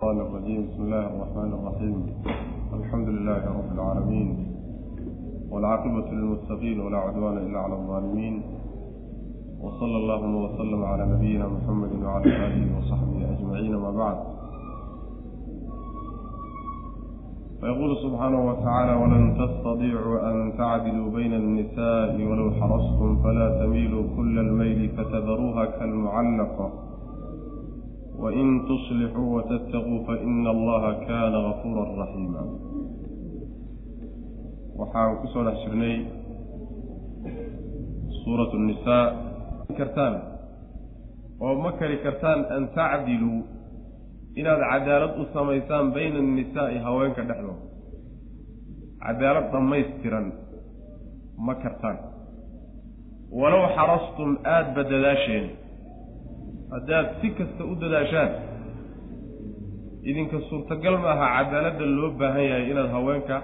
الرحمن الرجيم بسم الله الرحمن الرحيم الحمد لله رب العالمين والعاقبة للمتقين ولا عدوان إلا على الظالمين وصلى اللهم وسلم على نبينا محمد وعلى آله وصحبه أجمعين ما بعد فيقول سبحانه وتعالى ولن تستطيعوا أن تعدلوا بين النساء ولو حرصتم فلا تميلوا كل الميل فتذروها كالمعلقة wain tuslixuu watattaquu faina allaha kaana gafuuran raxiima waxaan ku soo dhex jirnay suuratu nisaa kartaan oo ma kari kartaan an tacdiluu inaad cadaalad u samaysaan bayna annisaa'i haweenka dhexdooda cadaalad dhammaystiran ma kartaan walow xarastum aada ba dadaasheen haddaad si kasta u dadaashaan idinka suurtagal maaha cadaaladda loo baahan yahay inaad haweenka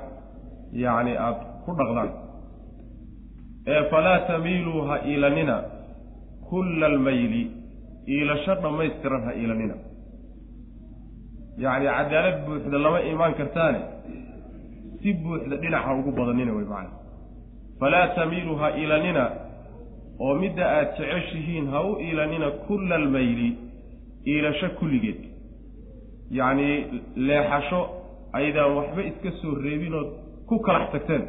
yacni aada ku dhaqdaan. Ee falaa tamiiluu ha iilanina kulla almayli iilasho dhammaystiran ha iilanina. Yacni cadaalad buuxda lama imaan kartaane si buuxda dhinaca ugu badanina way macana falaa tamiiluu ha iilanina oo midda aada jeceshihiin ha u iilanina kulla almayli iilasho kulligeed. Yacnii leexasho aydaan waxba iska soo reebinood ku kalax tagteen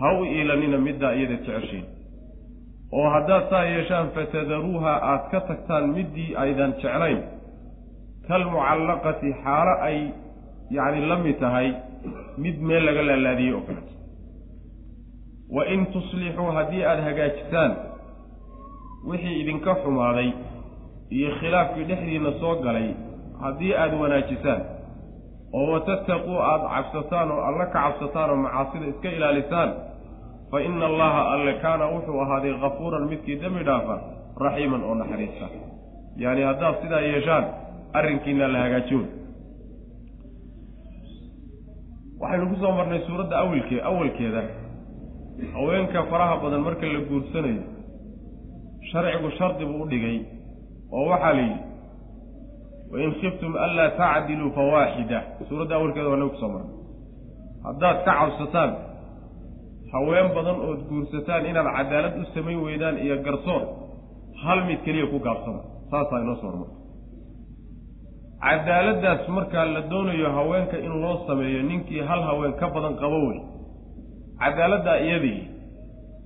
ha u iilanina middaa iyada jeceshihiin oo haddaad saa yeeshaan fatadaruuha aad ka tagtaan middii aydan jeclayn. Kalmucallaqati xaalo ay yacni la mid tahay mid meel laga laalaadiyey oo kaleto wa in tuslixuu haddii aada hagaajisaan wixii idinka xumaaday iyo khilaafkii dhexdiinna soo galay haddii aada wanaajisaan oo watattaquu aada cabsataan oo alla ka cabsataan oo macaasida iska ilaalisaan fa ina allaha alle kaana wuxuu ahaaday kafuuran midkii dembi dhaafa raxiiman oo naxariista. Yacni haddaad sidaa yeeshaan arrinkiina la hagaajiyo. Waxaynu ku soo marnay suuradda awilkee awalkeeda haweenka faraha badan marka la guursanayo sharcigu shardi buu u dhigay oo waxaa la yidhi wain khiftum anlaa tacdiluu fawaaxida suuradda awalkeeda waa nagu ku soo marnay haddaad ka cabsataan haween badan ood guursataan inaad cadaalad u samayn weydaan iyo garsoor hal mid keliya ku gaabsada. Saasaa inoo soo hormartay cadaaladdaas markaa la doonayo haweenka in loo sameeyo ninkii hal haween ka badan qabo wey. Cadaaladdaa iyadii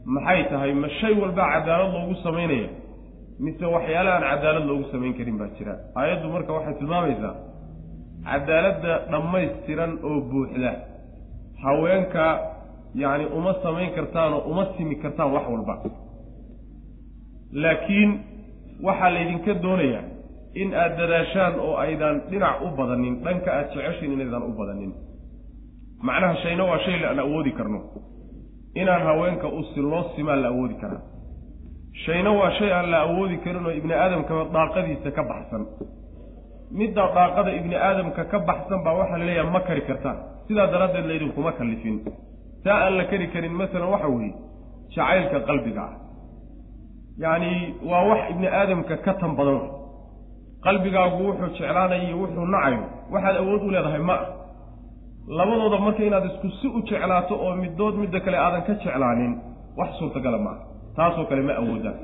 maxay tahay ma shay walba cadaalad loogu samaynaya mise waxyaala aan cadaalad loogu samayn karin baa jira. Aayaddu marka waxay tilmaamaysaa cadaaladda dhammaystiran oo buuxda haweenka yacni uma samayn kartaan oo uma simi kartaan wax walba. Laakiin waxaa laydinka doonayaa in aada dadaashaan oo aydaan dhinac u badanin dhanka aada jeceshiin inaydaan u badanin. Macnaha shayna waa shay aan awoodi karno inaan haweenka u si loo simaa la awoodi karaa. Shayna waa shay aan la awoodi karin oo ibni aadamkaba daaqadiisa ka baxsan. Midda daaqada ibni aadamka ka baxsan baa waxaa la leeyaha ma kari kartaan sidaa daraaddeed laydinkuma kallifin. Taa aan la kari karin masalan waxa weeye jacaylka qalbiga ah. Yacni waa wax ibni aadamka ka tan badan. Qalbigaagu wuxuu jeclaanayo wuxuu nacayo. Waxaad awood u leedahay ma ah labadooda marka inaad isku si u jeclaato oo middood midda kale aadan ka jeclaanin wax suurtagala ma aha. Taasoo kale ma awoodaan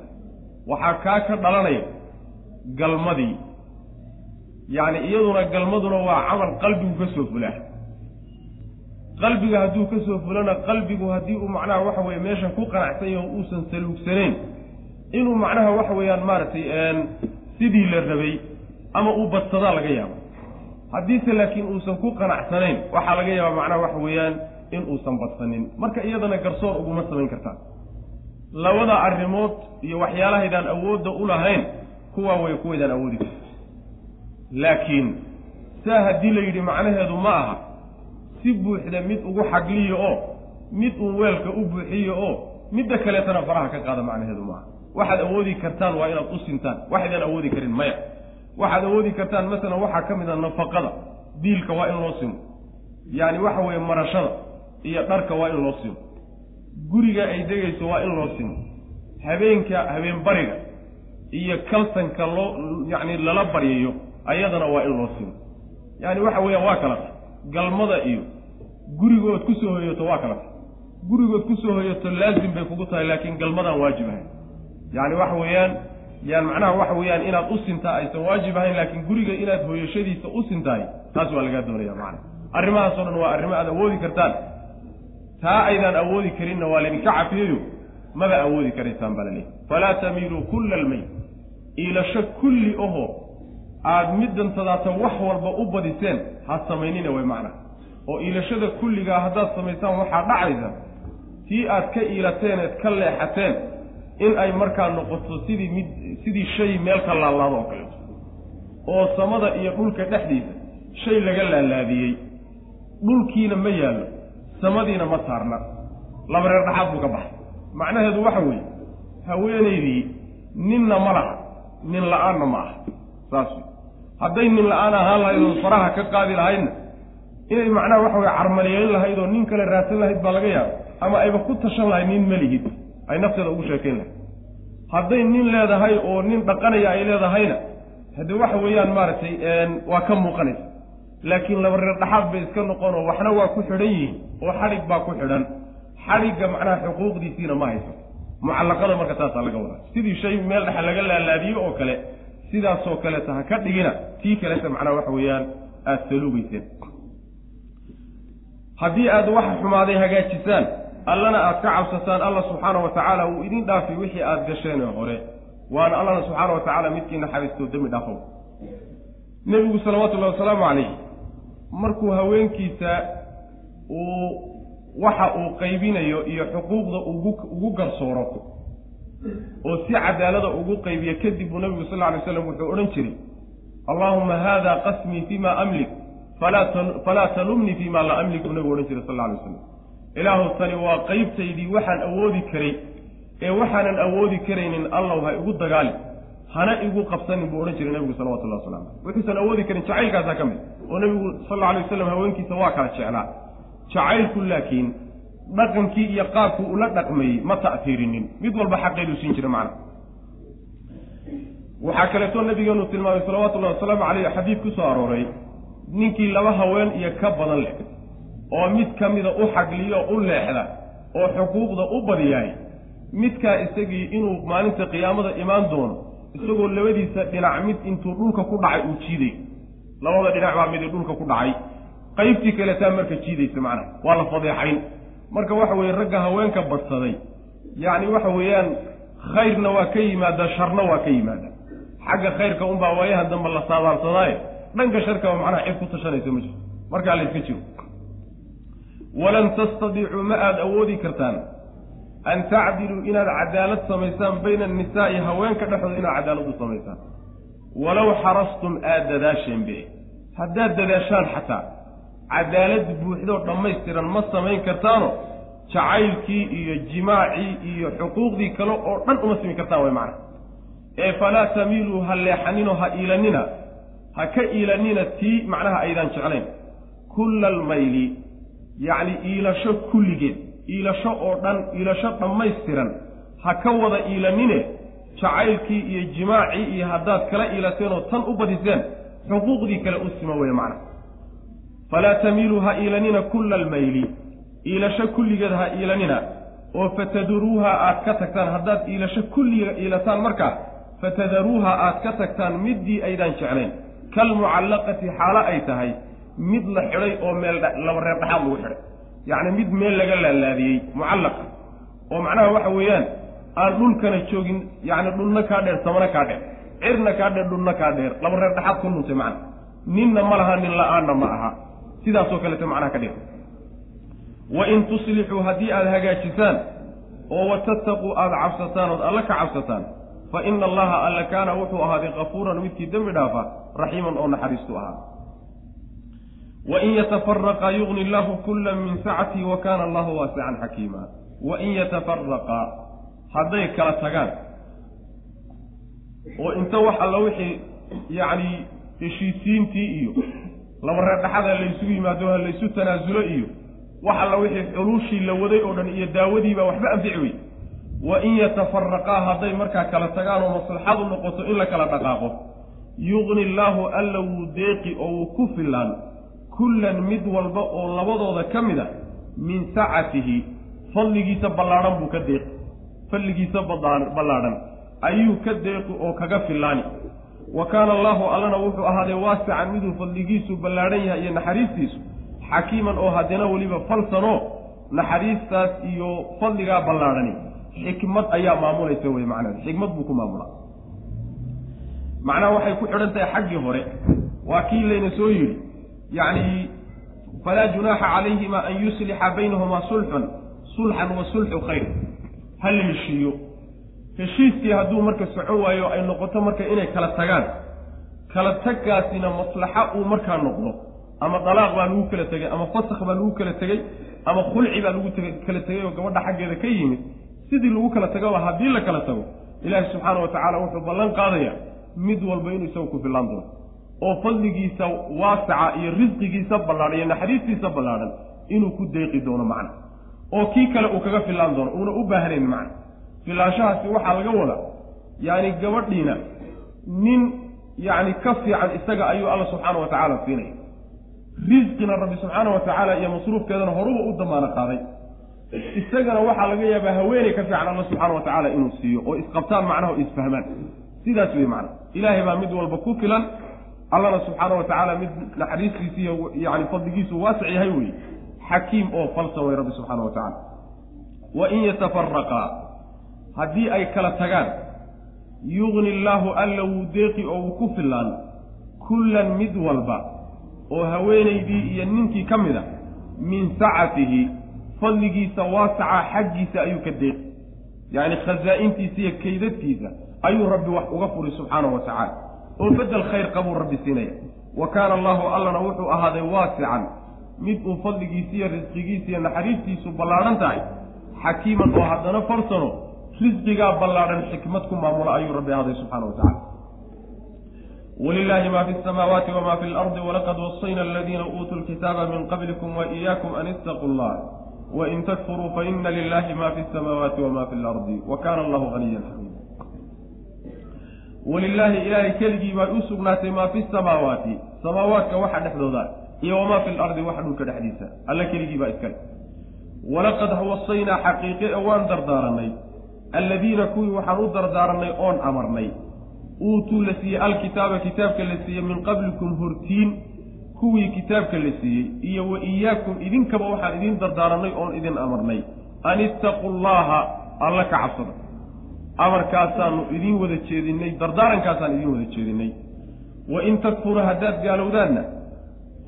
waxaa kaa ka dhalanaya galmadii. Yacni iyaduna galmaduna waa camal qalbigu ka soo fulaa. Qalbiga hadduu ka soo fulana qalbigu haddii uu macnaha waxa weeye meeshan ku qanacsan yaho uusan saluugsanayn inuu macnaha waxa weeyaan maaragtay sidii la rabay ama uu badsadaa laga yaabo haddiise laakiin uusan ku qanacsanayn waxaa laga yaabaa macnaha waxa weeyaan in uusan badsanin. Marka iyadana garsoor uguma samayn kartaan. Labada arrimood iyo waxyaalahaydaan awoodda u lahayn kuwaa way kuwaydaan awoodi karta laakiin saa haddii la yidhi macnaheedu ma aha si buuxda mid ugu xagliyo oo mid uun weelka u buuxiyo oo midda kaleetana faraha ka qaada macnaheedu ma aha. Waxaad awoodi kartaan waa inaad u sintaan. Waxaydaan awoodi karin maya waxaad awoodi kartaan masalan waxaa ka mid a nafaqada. Diilka waa in loo simo. Yacni waxa weeye marashada iyo dharka waa in loo simo. Guriga ay degayso waa in loo simo. Habeenka habeen bariga iyo kaltanka loo yacni lala baryayo ayadana waa in loo simo. Yani waxa weeyaan waa kala tahay galmada iyo gurigood ku soo hoyato waa kala tahay gurigood ku soo hoyato laazim bay kugu tahay laakiin galmadaan waajib ahayn. Yani waxa weeyaan yaan macnaha waxa weeyaan inaad u sintaa aysan waajib ahayn laakiin guriga inaad hooyashadiisa u sintahay taas waa lagaa doonaya macana arrimahaasoo dhan waa arrimo aad awoodi kartaan. Taa aydaan awoodi karinna waa laydinka cafiyayo maba awoodi karaysaan baa laleehay falaa tamiiluu kulla almayl iilasho kulli oho aad middantadaata wax walba u badiseen ha samaynina way macna oo iilashada kulligaa haddaad samaysaan waxaa dhacaysa tii aad ka iilateen eed ka leexateen in ay markaa noqoto sidii mid sidii shay meel ka laalaado oo kaleeto oo samada iyo dhulka dhexdiisa shay laga laalaadiyey. Dhulkiina ma yaallo samadiina ma saarna. Laba reer dhaxaad buu ka baxay. Macnaheedu waxa weeye haweenaydii ninna ma laha nin la'aanna ma aha. Saas wey hadday nin la'aan ahaan lahayd oo faraha ka qaadi lahaydna inay macnaha waxa weye carmaliyeyn lahayd oo nin kale raadsan lahayd baa laga yaaba ama ayba ku tashan lahayd nin melihid ay nafteeda ugu sheekayn lahayd hadday nin leedahay oo nin dhaqanaya ay leedahayna haddee waxa weeyaan maaragtay waa ka muuqanaysa. Laakiin laba reer dhaxaad bay iska noqonoo waxna waa ku xidhan yihiin oo xadhig baa ku xidhan. Xadhigga macnaha xuquuqdiisiina ma hayso. Mucallaqada marka taasaa laga wadaa. Sidii shay meel dhexa laga laalaadiyo oo kale sidaasoo kaleeta ha ka dhigina tii kaleta macnaha waxa weeyaan aada saluugeyseen haddii aad waxa xumaaday hagaajisaan allana aad ka cabsataan alla subxaana wa tacaala uu idin dhaafi wixii aada gasheenee hore. Waana allana subxaana wa tacaala midkii naxariistoo dembi dhaafow nebigu salawaatullahi wasalaamu calayh markuu haweenkiisa uu waxa uu qaybinayo iyo xuquuqda ugu ugu garsooro oo si cadaalada ugu qaybiyo kadib buu nabigu sal alay slam wuxuu odhan jiray allaahuma haada qasmii fima amlik falaa talumnii fima laa amlik buu nabigu odhan jiray sal alay waslam ilaahu tani waa qaybtaydii waxaan awoodi karay ee waxaanan awoodi karaynin allow ha igu dagaali hana igu qabsanin buu odhan jiray nabigu salawatullahi wasalam aleyh wuxuusan awoodi karin jacaylkaasaa ka mid. Oo nabigu sal alla alay wasalam haweenkiisa waa kala jeclaa. Jacaylku laakiin dhaqankii iyo qaabkuu ula dhaqmayey ma ta'tiirinin. Mid walba xaqeeduu siin jira macna. Waxaa kaleetoo nabigeenu tilmaamay salawatullahi wasalaamu caleyh xadiid ku soo arooray. Ninkii laba haween iyo ka badan leh oo mid ka mida u xagliyo u leexda oo xuquuqda u badiyaay midkaa isagii inuu maalinta qiyaamada imaan doono isagoo labadiisa dhinac mid intuu dhulka ku dhacay uu jiiday. Labada dhinac baa midi dhulka ku dhacay. Qaybtii kaletaa marka jiidaysa macnaha waa la fadeexayn. Marka waxa weeye ragga haweenka badsaday yacni waxa weeyaan khayrna waa ka yimaada sharna waa ka yimaada. Xagga khayrka unbaa waayahan dambe la saadaarsadaaye. Dhanka sharkaba macnaha cid ku tashanaysa ma jirto markaa la yska jiro walan tastadiicuu ma aada awoodi kartaan an tacdiluu inaad cadaalad samaysaan bayna annisaa'i haweenka dhexdooda inaad cadaalad u samaysaan. Walow xarastum aada dadaasheenbe haddaad dadaashaan xataa cadaalad buuxdoo dhammaystiran ma samayn kartaano jacaylkii iyo jimaacii iyo xuquuqdii kale oo dhan uma samayn kartaan way macna ee falaa tamiiluu ha leexaninoo ha iilanina ha ka iilanina tii macnaha aydaan jeclayn. Kulla almayli yacni iilasho kulligeed iilasho oo dhan iilasho dhammaystiran ha ka wada iilanine jacaylkii iyo jimaacii iyo haddaad kala iilateenoo tan u badiseen xuquuqdii kale u sima weye macna. Falaa tamiiluu ha iilanina kulla almayli iilasho kulligeed ha iilanina oo fatadaruuha aad ka tagtaan haddaad iilasho kulliga iilataan markaa fatadaruuha aad ka tagtaan middii aydaan jeclayn kalmucallaqati xaalo ay tahay mid la xidhay oo meel laba reer dhaxaad lagu xidhay yacni mid meel laga laalaadiyey mucallaqa oo macnaha waxa weeyaan aan dhulkana joogin yacni dhulna kaa dheer samana kaa dheer. Cirna kaa dheer dhulna kaa dheer. Laba reer dhaxaad ku luntay macna. Ninna ma laha nin la'aanna ma aha. Sidaasoo kaleeta macnaha ka dhigta wa in tuslixuu haddii aada hagaajisaan oo watattaquu aada cabsataan ood alla ka cabsataan fa ina allaha alla kaana wuxuu ahaaday kafuuran midkii dembi dhaafa raxiiman oo naxariistu ahaa wain yatafaraqa yugni allahu kula min sacati wa kaana allahu waasican xakiima wain yatafaraqa hadday kala tagaan oo inta wax alla wixii yacni heshiisiintii iyo laba reer dhaxada laysugu yimaado ha laysu tanaasulo iyo wax alla wixii xuluushii la waday oo dhan iyo daawadiibaa waxba anfici wey wa in yatafaraqaa hadday markaa kala tagaan oo maslaxadu noqoto in la kala dhaqaaqo yuqni illaahu alla wuu deeqi oo wuu ku fillaan kullan mid walba oo labadooda ka mid a min sacatihi fadligiisa ballaadhan buu ka deeqi fadligiisa ballaadhan ayuu ka deeqi oo kaga fillaani. Wa kaana allaahu allana wuxuu ahaaday waasican miduu fadligiisu ballaadhan yahay iyo naxariistiisu xakiiman oo haddana weliba falsanoo naxariistaas iyo fadligaa ballaadhani xikmad ayaa maamulaysa wey macnaheed xikmad buu ku maamulaa. Macnaha waxay ku xidhan tahay xaggii hore waa kii layna soo yidhi yacni falaa junaaxa calayhima an yuslixa baynahumaa sulxun sulxan wa sulxu khayr ha la heshiiyo heshiiskii hadduu marka socon waayo ay noqoto marka inay kala tagaan kala taggaasina maslaxa uu markaa noqdo ama dalaaq baa lagu kala tegey ama fasakh baa lagu kala tegey ama khulci baa lagu kala tegey oo gabadha xaggeeda ka yimid sidii lagu kala tagoba haddii la kala tago ilaahi subxaana wa tacaala wuxuu ballan qaadaya mid walba inuu isagu ku fillaan doono oo fadligiisa waasaca iyo risqigiisa ballaadhan iyo naxariistiisa ballaadhan inuu ku deeqi doono macna. oo kii kale uu kaga fillaan doono uuna u baahnayn macna. filaanshahaasi waxaa laga wadaa yacni gabadhiina nin yacni ka fiican isaga ayuu alla subxaana wa tacaala siinaya. risqina rabbi subxaana wa tacaala iyo masruufkeedana horuba u damaano qaaday. isagana waxaa laga yaabaa haweeney ka fiican alla subxaana wa tacaala inuu siiyo oo isqabtaan macnaha o isfahmaan sidaas wey macna. ilaahay baa mid walba ku filan allana subxaana wa tacaala mid naxariistiisa iyo yani fadligiisu waasic yahay wey xakiim oo falsa way rabbi subxaana wa tacaala wa in yatafaraqaa haddii ay kala tagaan yugni illaahu alla wuu deeqi oo wuu ku fillaan kullan mid walba oo haweenaydii iyo ninkii ka mid a min sacatihi fadligiisa waasaca xaggiisa ayuu ka deeqi. Yacni khasaa-intiisa iyo kaydadkiisa ayuu rabbi wax uga furi subxaanahu wa tacaala oo bedel khayr qabuu rabbi siinaya. Wa kaana allaahu allana wuxuu ahaaday waasican. Mid uu fadligiisa iyo risqigiisa iyo naxariistiisu ballaadhan tahay xakiiman oo haddana farsano risqigaa ballaadhan xikmad ku maamula ayuu rabbi ahaaday subxana wa tacala wlilaahi ma fi samaawaati wma fi lardi walaqad wasayna aladiina uutuu lkitaaba min qablikum waiyaakum an itaquu llah wain takfuruu faina lilahi ma fi samaawaati wma fi lardi wa kana allahu aniyan xamiida walilaahi ilaahay keligii baa u sugnaatay maa fi samaawaati. Samaawaadka waxa dhexdooda iyo wamaa fi lardi waxa dhulka dhexdiisa. Alla keligii baa iskale. Walaqad wasaynaa xaqiiqe e waan dardaaranay. Alladiina kuwii waxaan u dardaaranay oon amarnay. Uutuu la siiyey alkitaaba kitaabka la siiyey min qablikum hortiin kuwii kitaabka la siiyey iyo wa iyaakum idinkaba waxaan idiin dardaaranay oon idin amarnay. An ittaquu llaha alla ka cabsada amarkaasaanu idiin wada jeedinay dardaarankaasaan idiin wada jeedinay wa in takfuru haddaad gaalowdaanna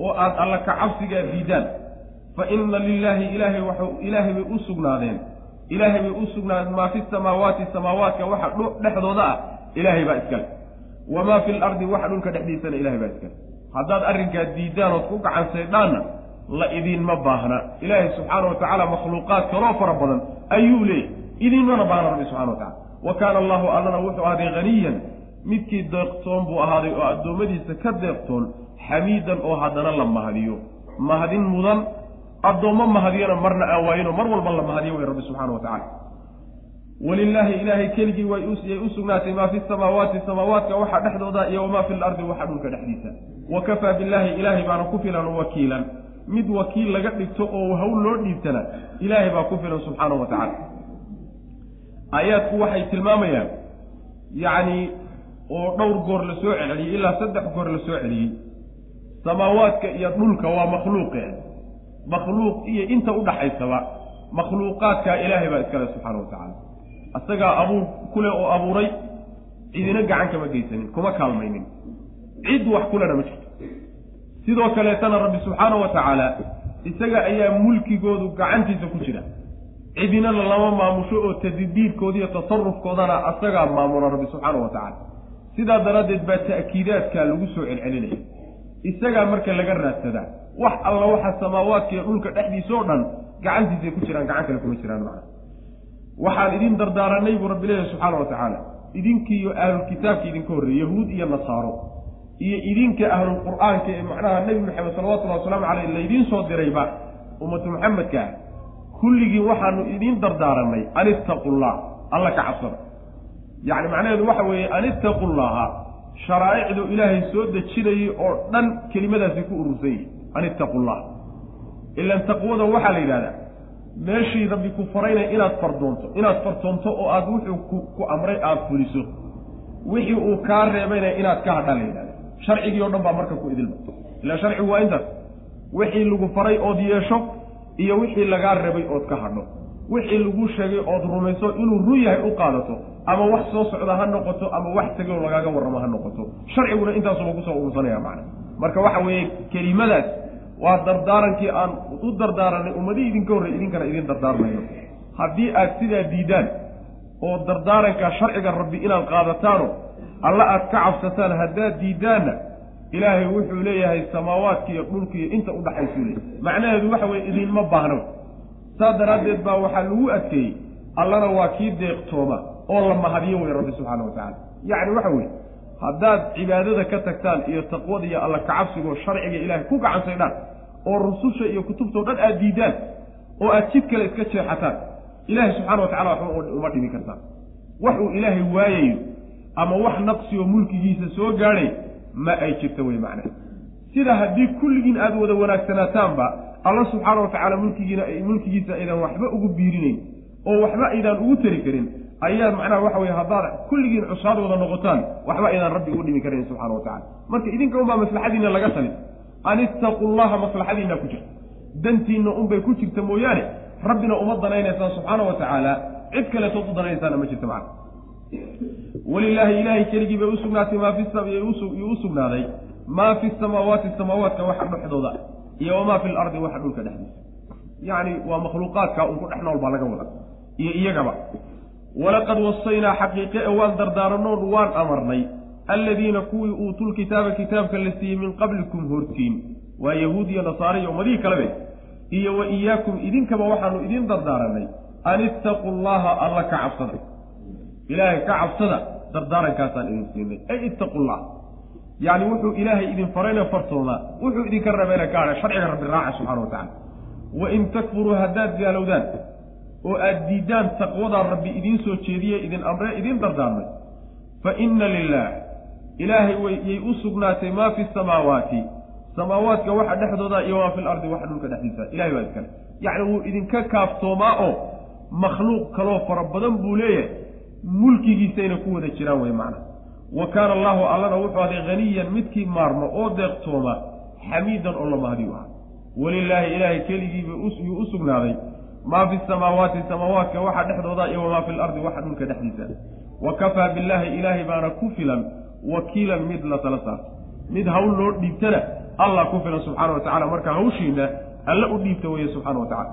oo aad alla ka cabsigaa diidaan fa inna lilaahi ilaahay waxau ilaahay bay u sugnaadeen. Ilaahay bay u sugnaadeen maa fi samaawaati samaawaadka waxa dhexdooda ah ilaahay baa iskale wamaa fi lardi waxa dhulka dhexdiisana ilahay baa iskale haddaad arrinkaa diidaan ood ku gacan saydhaanna la idiinma baahna. Ilaahay subxaana wa tacaala makhluuqaad kaloo fara badan ayuu leeyay idiinmana baahna rabbi subxana wa tacala wa kaana allahu allana wuxuu ahaaday haniyan midkii deeqtoon buu ahaaday oo addoommadiisa ka deeqtoon xamiidan oo haddana la mahadiyo. Mahadin mudan addoommo mahadiyana marna aan waayinoo mar walba la mahadiyo way rabbi subxana wa tacala walilaahi ilaahay keligii wayay u sugnaatay maa fi samaawaati samaawaadka waxa dhexdooda iyo wamaa fi lardi waxa dhulka dhexdiisa. Wa kafaa billaahi ilaahay baana ku filan wakiilan. Mid wakiil laga dhigto oo hawl loo dhiibtana ilaahay baa ku filan subxaanahu wa tacaala aayaadku waxay tilmaamayaan yacni oo dhowr goor la soo celceliyey ilaa saddex goor la soo celiyey samaawaadka iyo dhulka waa makhluuqe makhluuq iyo inta udhaxaysaba makhluuqaadkaa ilaahay baa iskale subxaana wa tacaala. Isagaa abuur kule oo abuuray cidina gacan kama geysanin kuma kaalmaynin. Cid wax kulena ma jirto. Sidoo kaleetana rabbi subxaana wa tacaala isaga ayaa mulkigoodu gacantiisa ku jira cidinana lama maamusho oo tadbiirkoodiiyo tasarufkoodana asagaa maamula rabbi subxaana wa tacaala. Sidaa daraaddeed baa ta'kiidaadkaa lagu soo celcelinaya. Isagaa marka laga raadsadaa wax alla waxa samaawaadka iyo dhulka dhexdiisa oo dhan gacantiisay ku jiraan gacan kale kuma jiraan macna. Waxaan idin dardaaranay buu rabbi leeyahy subxaana wa tacaala. Idinkiiyo ahlulkitaabka idinka horreeyey yahuud iyo nasaaro iyo idinka ahlulqur'aanka ee macnaha nebi maxamed salawatullahi wasalaamu caleyh laydiin soo dirayba ummatu maxamedka ah kulligii waxaanu idiin dardaaranay an ittaqu llah alla ka cabsada. Yacni macnaheedu waxa weeye an ittaqu llaha sharaa'icdu ilaahay soo dejinayay oo dhan kelimadaasi ku urursan yihi an ittaqu llah ilan taqwada waxaa la yidhahdaa meeshii rabbi ku farayna inaad fardoonto inaad fartoonto oo aad wuxuu ku ku amray aada fuliso. Wixii uu kaa reebayna inaad ka hadhaa la yidhahda sharcigii o dhan baa marka ku idilma ila sharcigu waa intaas. Wixii lagu faray ood yeesho iyo wixii lagaa reebay ood ka hadho. Wixii lagu sheegay ood rumayso inuu run yahay u qaadato ama wax soo socda ha noqoto ama wax tegoo lagaaga warramo ha noqoto. Sharciguna intaasu lagu soo urursanaya macna. Marka waxa weeye kelimadaas waa dardaarankii aan u dardaaranay ummadii idinka horrey idinkana idin dardaarmayno haddii aad sidaa diidaan oo dardaaranka sharciga rabbi inaad qaadataano alla aad ka cabsataan haddaad diidaanna ilaahay wuxuu leeyahay samaawaadka iyo dhulka iyo inta udhaxaysuu leeyahy macnaheedu waxa weye idinma baahno. Saas daraaddeed baa waxaa lagu adkeeyey. Allana waa kii deeqtooma oo la mahadiyo wey rabbi subxaana wa tacala yacni waxa weeye haddaad cibaadada ka tagtaan iyo taqwada iyo alla kacabsigoo sharciga ilaahay ku gacansaydhaan oo rususha iyo kutubtao dhan aad diidaan oo aad jid kale iska jeexataan ilaahay subxana wa tacala waxba uma dhimi kartaan. Wax uu ilaahay waayayo ama wax naqsi oo mulkigiisa soo gaadhay ma ay jirto wey macnaha sida haddii kulligiin aada wada wanaagsanaataanba alla subxaana wa tacaala mulkigiina mulkigiisa aydan waxba ugu biirinayn oo waxba aydaan ugu tari karin ayaad macnaha waxa weye haddaad kulligiin cusaad wada noqotaan waxba aydaan rabbi ugu dhimi karayn subxana wa tacala marka idinka unbaa maslaxadiina laga talin an ittaqu llaha maslaxadiina ku jirta dantiinna unbay ku jirta mooyaane rabbina uma danaynaysaan subxaana wa tacaala cid kaleetood u danaynaysaan ma jirta macna walilaahi ilaahay keligii bay usugnaatay maa fiyuu u sugnaaday. Maa fi samaawaati samaawaadka waxa dhexdooda iyo wamaa fi lardi waxa dhulka dhexdiisa. Yacni waa makhluuqaadka un ku dhex nool baa laga wada iyo iyagaba. Walaqad wasaynaa xaqiiqe e waan dardaaranoon waan amarnay. Alladiina kuwii uutul kitaaba kitaabka la siiyey min qablikum hortiin. Waa yahuud iyo nasaare iyo ummadihii kalebe iyo wa iyaakum idinkaba waxaanu idin dardaaranay an ittaquu llaha alla ka cabsada ilaahay ka cabsada dardaarankaasaan idin siinay ay ittaqu llah yacni wuxuu ilaahay idin farayna fartoodaa wuxuu idinka rabayna ka hadha sharciga rabbi raaca subxana wa tacala wa in takfuruu haddaad gaalowdaan oo aada diiddaan taqwadaa rabbi idiin soo jeediye idin amree idiin dardaarmay. Fa inna lilah ilaahay wayay u sugnaatay maa fi samaawaati. Samaawaadka waxa dhexdooda iyo maa fi lardi waxa dhulka dhexdiisa. Ilahay baa iskale yacni wuu idinka kaaftoomaa oo makhluuq kaloo fara badan buu leeyahay mulkigiisayna ku wada jiraan wey macna. Wa kaana allaahu allana wuxuu aday haniyan midkii maarmo oo deeqtooma xamiidan oo la mahdiyu ahaa. Walilaahi ilaahay keligiiba yuu u sugnaaday. Maa fi samaawaati samaawaadka waxa dhexdooda iyo wamaa fi lardi waxa dhulka dhexdiisa. Wa kafaa billaahi ilaahay baana ku filan wakiilan mid la tala saarto mid hawl loo dhiibtana allah ku filan subxaana wa tacala marka hawshiina alla u dhiibta weeye subxana wa tacala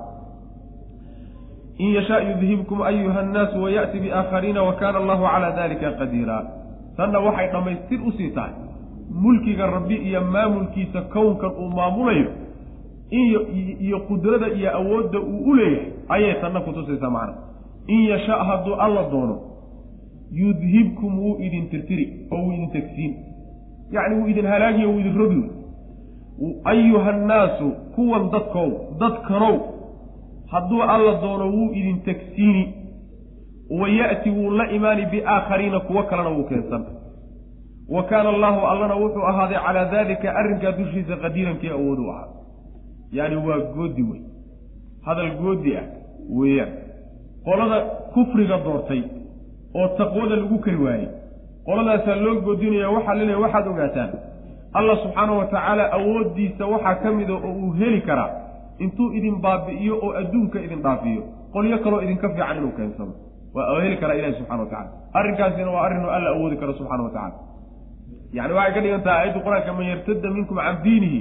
in yashaa yudhibkum ayuha annaasu waya'ti biaakhariina wa kaana allahu calaa dalika qadiira tanna waxay dhammaystir u sii tahay mulkiga rabbi iyo maamulkiisa kownkan uu maamulayo iyo qudrada iyo awoodda uu u leeyahay ayay tanna kutusaysaa macna in yasha hadduu alla doono yudhibkum wuu idin tirtiri oo wuu idin tegsiin yacni wuu idin halaagiyo wuu idin rogi ayuha annaasu kuwan dadkow dadkanow hadduu alla doono wuu idin tegsiini wa ya'ti wuu la imaani biaakhariina kuwo kalena wuu keensan. Wa kaana allaahu allana wuxuu ahaaday calaa daalika arrinkaa dushiisa qadiirankii awood u ahaa. Yacni waa goodi wey. Hadal goodi ah weeyaan. Qolada kufriga doortay oo taqwada lagu kari waayey qoladaasaa loo goodinaya waxaa laleeyahy waxaad ogaataan allah subxaanahu wa tacaala awooddiisa waxaa ka mida oo uu heli karaa intuu idin baabi'iyo oo adduunka idin dhaafiyo qolyo kaloo idinka fiican inuu keensado. Waa heli karaa ilahi subxana wa tacala arrinkaasina waa arrinuu alla awoodi karo subxana wa tacala yani waxay ka dhigan tahay aayadda qur'aanka man yartada minkum can diinihi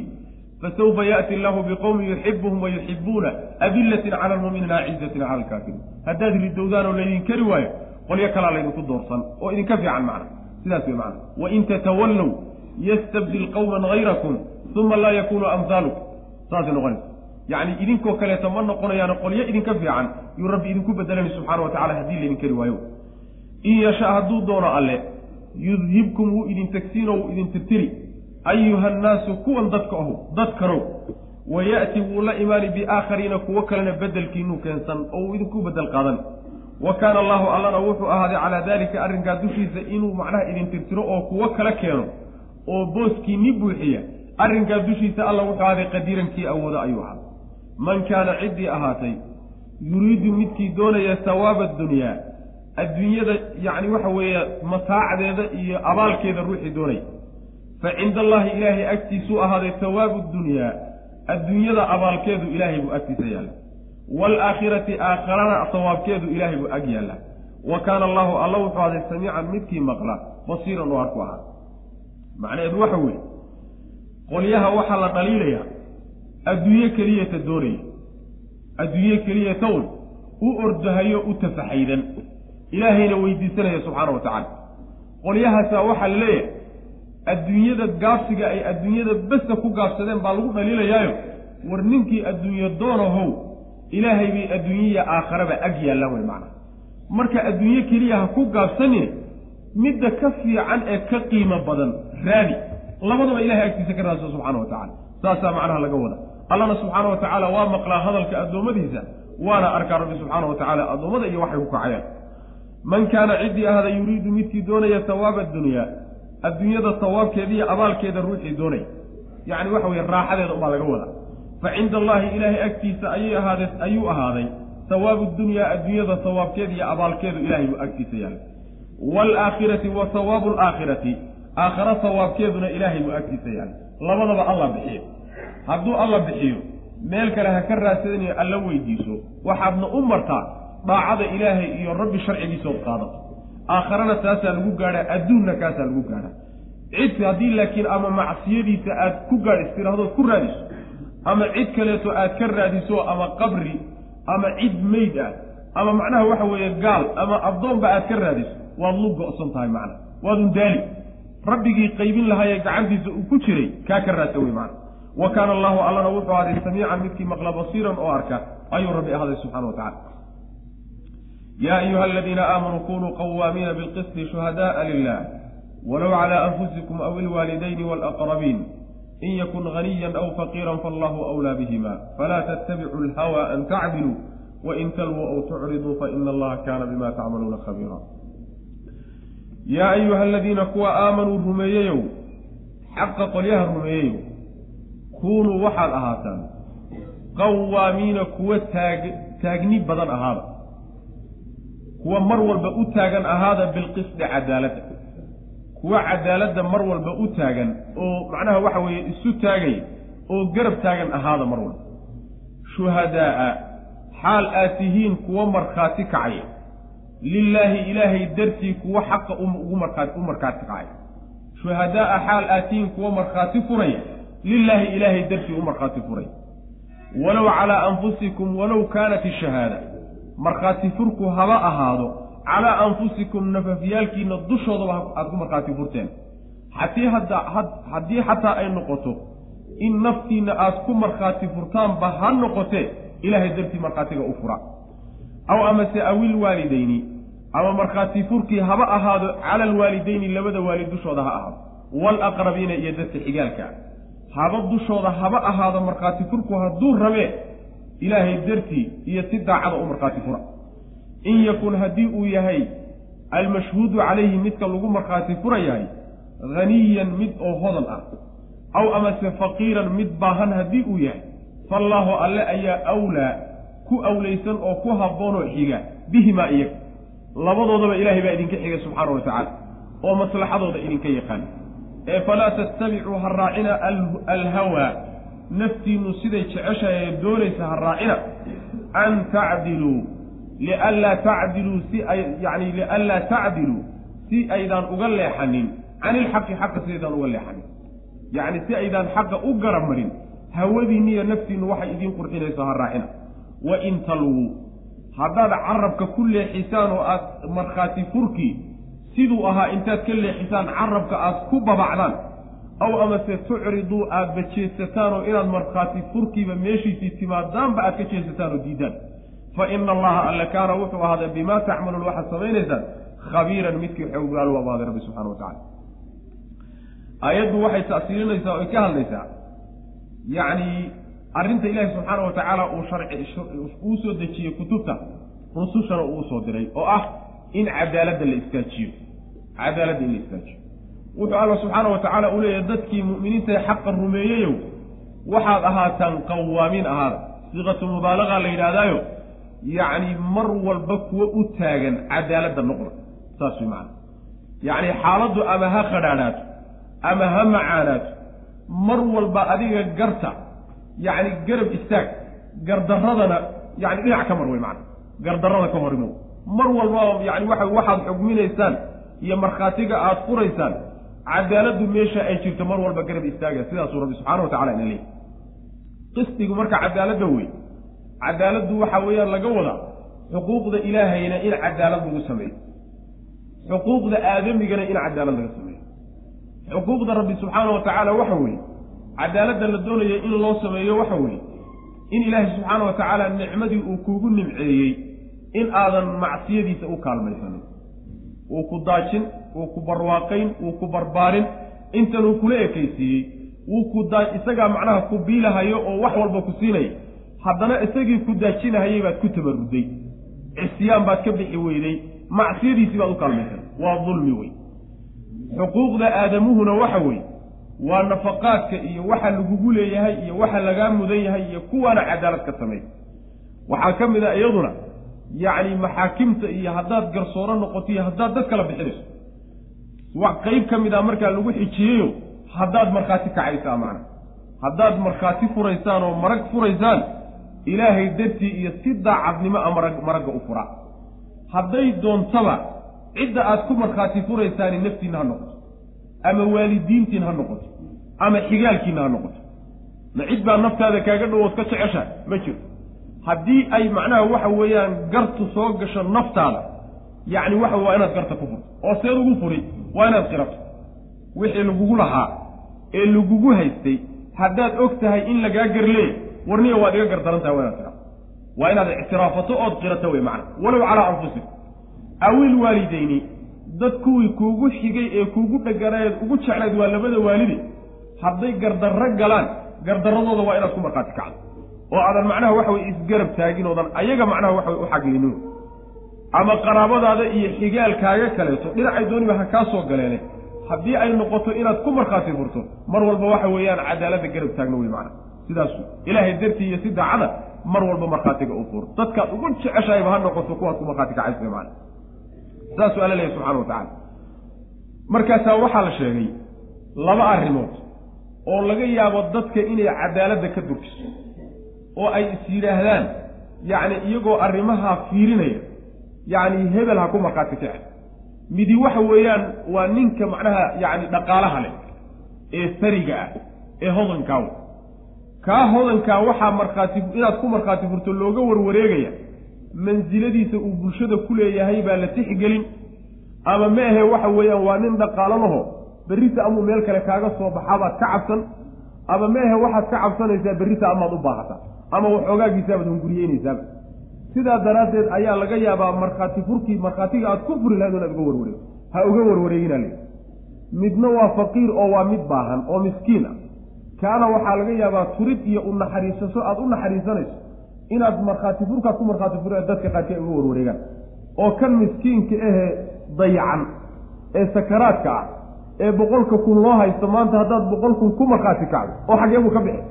fasawfa yaati allahu biqowmin yuxibuhum wa yuxibuuna adillatin cala almu'miniina acizatin cala alkaafiriin haddaad ridowdaan oo laydin kari waayo qolyo kalaa laydinku doorsan oo idinka fiican macna. Sidaas wey macna. Wain tatawallow yastabdil qowman hayrakum uma laa yakunuu amhaalukum saasay noqonaysa yacni idinkoo kaleeto ma noqonayaano qolyo idinka fiican. Yuu rabbi idinku bedelani subxana wa tacala haddii laydin kari waayo. In yasha hadduu doono alle yudhibkum wuu idin tegsiino wuu idin tirtiri. Ayuha annaasu kuwan dadka ahu dadkanow. Wa ya'ti wuu la imaani biaakhariina kuwo kalena bedelkiinuu keensan oo uu idinku bedel qaadan. Wa kaana allahu allana wuxuu ahaaday calaa daalika arrinkaa dushiisa inuu macnaha idin tirtiro oo kuwo kala keeno oo booskiinni buuxiya. Arrinkaa dushiisa alla wuxuu ahaaday qadiirankii awooda ayuu ahaa man kaana ciddii ahaatay yuriidu midkii doonaya sawaaba adunyaa adduunyada yacni waxa weeye mataacdeeda iyo abaalkeeda ruuxii doonaya fa cinda allaahi ilaahay agtiisuu ahaaday sawaabu dunyaa adduunyada abaalkeedu ilaahay buu agtiisa yaalla waalaakhirati aakharana sawaabkeedu ilaahay buu ag yaalla wa kaana allaahu alla wuxuu ahaaday samiican midkii maqla basiiran oo arku ahaa. Macnaheedu waxa weeye qolyaha waxaa la dhaliilayaa adduunye keliyata doonaya adduunye keliyata un u ordahayo u tafaxaydan. Ilaahayna weydiisanaya subxaana wa tacaala. Qolyahaasaa waxaa la leeyahay adduunyada gaabsiga ay adduunyada besta ku gaabsadeen baa lagu dhaliilayaayo. War ninkii adduunye doonahow ilaahay bay adduunyaya aakharaba ag yaallaan wey macnaha. Marka adduunye keliya ha ku gaabsanine midda ka fiican ee ka qiimo badan raadi. Labadaba ilahay agtiisa ka raadso subxaana wa tacala saasaa macnaha laga wada allana subxaana wa tacaala waa maqlaa hadalka addoommadiisa waana arkaa rabbi subxaana wa tacaala addoommada iyo waxay ku kacayaan. Man kaana ciddii ahada yuriidu midkii doonaya sawaaba adunyaa adduunyada sawaabkeeda iyo abaalkeeda ruuxii doonaya. Yacni waxa weye raaxadeeda umaa laga wadaa. Fa cinda allaahi ilaahay agtiisa ayay ahaadee ayuu ahaaday sawaabu dunyaa adduunyada sawaabkeeda iyo abaalkeedu ilahay buu agtiisa yaallay waalaakhirati wa sawaabu alaakhirati aakhara sawaabkeeduna ilaahay buu agtiisa yaallay labadaba alla bixiyo hadduu alla bixiyo meel kale ha ka raadsadanayo alla weydiiso. Waxaadna u martaa daacada ilaahay iyo rabbi sharcigiisood qaadato. Aakharana taasaa lagu gaadhaa adduunna kaasaa lagu gaadhaa. Cid haddii laakiin ama macsiyadiisa aad ku gaadh istiraahdood ku raadiso. Ama cid kaleeto aad ka raadiso ama qabri ama cid meyd ah ama macnaha waxa weeye gaal ama addoonba aad ka raadiso waad lu go'san tahay macna waadun daali. Rabbigii qaybin lahaayee gacantiisa uu ku jiray kaa ka raadsa wey macna wa kaana allahu allana wuxuu aaday samiican midkii maqla basiiran oo arka ayuu rabbi ahday subxana watacala yaa ayuha aladiina aamanuu kunuu qawaamiina bilqisti shuhadaaa lilah walow calaa anfusikum aw ilwaalidayni walaqrabiin. In yakun haniyan aw faqiiran faallahu wlaa bihima falaa tattabicu alhawa an tacdiluu wain talwuu aw tucriduu faina allaha kaana bima tacmaluuna khabiira yaa ayuha aladiina kuwa aamanuu rumeeyeyow xaqa qolyaha rumeeyeyow kunuu waxaad ahaataan qawaamiina kuwa taag taagni badan ahaada kuwa mar walba u taagan ahaada bilqisdi cadaaladda kuwa cadaaladda mar walba u taagan oo macnaha waxa weeye isu taagay oo garab taagan ahaada mar walba. Shuhadaa'a xaal aad tihiin kuwa markhaati kacaya lilaahi ilaahay dartii kuwa xaqa ugu markhaati u markhaati kacaya shuhadaa'a xaal aad tihiin kuwa markhaati furaya lilaahi ilaahay dartii u markhaati furaya walow calaa anfusikum walow kaanat ishahaada markhaati furku haba ahaado calaa anfusikum nafafyaalkiina dushoodaba aada ku markhaati furteen. Hatii hadda haddii xataa ay noqoto in naftiinna aad ku markhaati furtaanba ha noqotee ilaahay dartii markhaatiga u fura. Aw amase awil waalidayni ama markhaati furkii haba ahaado cala alwaalidayni labada waalid dushooda ha ahaado. Waalaqrabiina iyo dadka xigaalka haba dushooda haba ahaado markhaati furku hadduu rabee ilaahay dartii iyo si daacada u markhaati fura. In yakun haddii uu yahay almashhuudu calayhi midka lagu markhaati fura yahay haniyan mid oo hodan ah aw amase faqiiran mid baahan haddii uu yahay faallaahu alle ayaa awlaa ku awlaysan oo ku habboonoo xiga bihimaa iyaga. Labadoodaba ilaahay baa idinka xiga subxaana wa tacaala oo maslaxadooda idinka yaqaan ee falaa tattabicuu ha raacina alhawaa naftiinnu siday jeceshahay ee doonaysa ha raacina. An tacdiluu lianlaa tacdiluu si ay yacni lianlaa tacdiluu si aydaan uga leexanin. Can ilxaqi xaqa sidaydaan uga leexanin. Yacni si aydaan xaqa u garab marin hawadiinni iyo naftiinnu waxay idiin qurxinayso ha raacina. Wa in talwuu haddaad carabka ku leexisaan oo aad markhaati furkii siduu ahaa intaad ka leexisaan carabka aad ku babacdaan aw amase tucriduu aada bajeesataan oo inaad markhaati furkiiba meeshiisii timaadaanba aad ka jeesataan oo diidaan. Fa ina allaha alle kaana wuxuu ahaaday bimaa tacmaluun waxaad samaynaysaan khabiiran midkii xoogaal u abaaday rabbi subxana wa tacala aayaddu waxay ta'siirinaysaa oy ka hadlaysaa yacni arrinta ilaahi subxaana wa tacaala uu sharci uu soo dejiyey kutubta rusushana uu u soo diray oo ah in cadaaladda la istaajiyo cadaaladda in la istaajiyo wuxuu alla subxaana wa tacaala uu leeyahay dadkii mu'miniintae xaqa rumeeyeyow waxaad ahaataan qawaamiin ahaada. Siiqatu mubaalaqa la yidhaahdaayo yacni mar walba kuwo u taagan cadaaladda noqda. Saas way macana yacni xaaladdu ama ha qadhaadhaato ama ha macaanaato mar walba adiga garta yacni garab istaag gardarradana yani dhinac ka mar wey macana gardarrada ka horimow mar walba yani waxa waxaad xugminaysaan iyo markhaatiga aada furaysaan cadaaladdu meesha ay jirto mar walba garab istaagaya sidaasuu rabbi subxana wa tacala ina leeyahy qisdigu marka cadaaladda wey cadaaladdu waxa weeyaan laga wadaa xuquuqda ilaahayna in cadaalad lagu sameeyo. Xuquuqda aadamigana in cadaalad laga sameeyo. Xuquuqda rabbi subxaana wa tacaala waxa weeye cadaaladda la doonaya in loo sameeyo waxa weeye in ilaahay subxaana wa tacaala nicmadii uu kuugu nimceeyey in aadan macsiyadiisa u kaalmaysanin wuu ku daajin wuu ku barwaaqayn wuu ku barbaarin. Intanuu kula ekaysiiyey. Wuu ku isagaa macnaha ku biilahayo oo wax walba ku siinaya haddana isagii ku daajinahayay baad ku tabarruday. Cisyaan baad ka bixi weyday. Macsiyadiisii baad u kaalmaysan. Waa dulmi wey. Xuquuqda aadamuhuna waxa weeye waa nafaqaadka iyo waxa lagugu leeyahay iyo waxa lagaa mudan yahay iyo kuwaana cadaalad ka sameey waxaa ka mid a iyaduna yacni maxaakimta iyo haddaad garsooro noqoto iyo haddaad dad kala bixinayso wax qeyb ka mid a markaa lagu xijiyeyo haddaad markhaati kacaysaa macna. Haddaad markhaati furaysaan oo marag furaysaan ilaahay dartii iyo si daacadnimo a marag maragga u fura. Hadday doontaba cidda aad ku markhaati furaysaani naftiinna ha noqoto ama waalidiintiin ha noqoto ama xigaalkiinna ha noqoto. Ma cid baa naftaada kaaga dhowood ka jeceshahay? Ma jiro haddii ay macnaha waxa weeyaan gartu soo gasho naftaada yacni waxa waa inaad garta ku furto oo seed ugu furi waa inaad qirato. Wixii lagugu lahaa ee lagugu haystay haddaad og tahay in lagaa garleey warniya waad iga gardaran tahay waa inaad qirato. Waa inaad ictiraafato ood qirato wey macna. Walow calaa anfusikum. Awil waalidayni dad kuwii kuugu xigay ee kuugu dheganayeed ugu jeclayd waa labada waalide hadday gardarro galaan gardarradooda waa inaad ku markhaati kacdo oo aadan macnaha waxa weye isgarab taagin oodan ayaga macnaha waxa way u xaglinin ama qaraabadaada iyo xigaalkaaga kaleeto dhinacay dooniba ha kaa soo galeene. Haddii ay noqoto inaad ku markhaati furto mar walba waxa weeyaan cadaaladda garab taagno wey macna. Sidaas ilaahay dartii iyo si daacada mar walba markhaatiga u fur. Dadkaad ugu jeceshahayba ha noqoto kuwaad ku markhaati kacaysa macna. Saasuu alla leeyahy subxana wa tacala markaasaa waxaa la sheegay laba arrimood oo laga yaabo dadka inay cadaaladda ka durkiso oo ay is yidhaahdaan. Yacni iyagoo arrimahaa fiirinaya. Yacni hebel ha ku markhaati kace midi waxa weeyaan waa ninka macnaha yacni dhaqaalaha leh ee sariga ah ee hodankaawa kaa hodankaa waxaa markhaati inaad ku markhaati furto looga warwareegaya mansiladiisa uu bulshada ku leeyahay baa la tixgelin. Ama ma ahe waxa weeyaan waa nin dhaqaalo laho berrita amuu meel kale kaaga soo baxaabaad ka cabsan. Ama ma ahe waxaad ka cabsanaysaa berrita amaad u baahataa ama waxoogaagiisaabaad hunguriyeynaysaaba. Sidaa daraaddeed ayaa laga yaabaa markhaati furkii markhaatiga aad ku furi lahayd inaad uga warwareego ha uga warwareegina le midna waa faqiir oo waa mid baahan oo miskiin ah. Kaana waxaa laga yaabaa turid iyo u naxariisaso aada u naxariisanayso inaad markhaati furkaa ku markhaati fur dadka qaarkii ay uga warwareegaan. Oo kan miskiinka ahee dayacan ee sakaraadka ah ee boqolka kun loo haysto maanta haddaad boqol kun ku markhaati kacdo oo xagee buu ka bixi.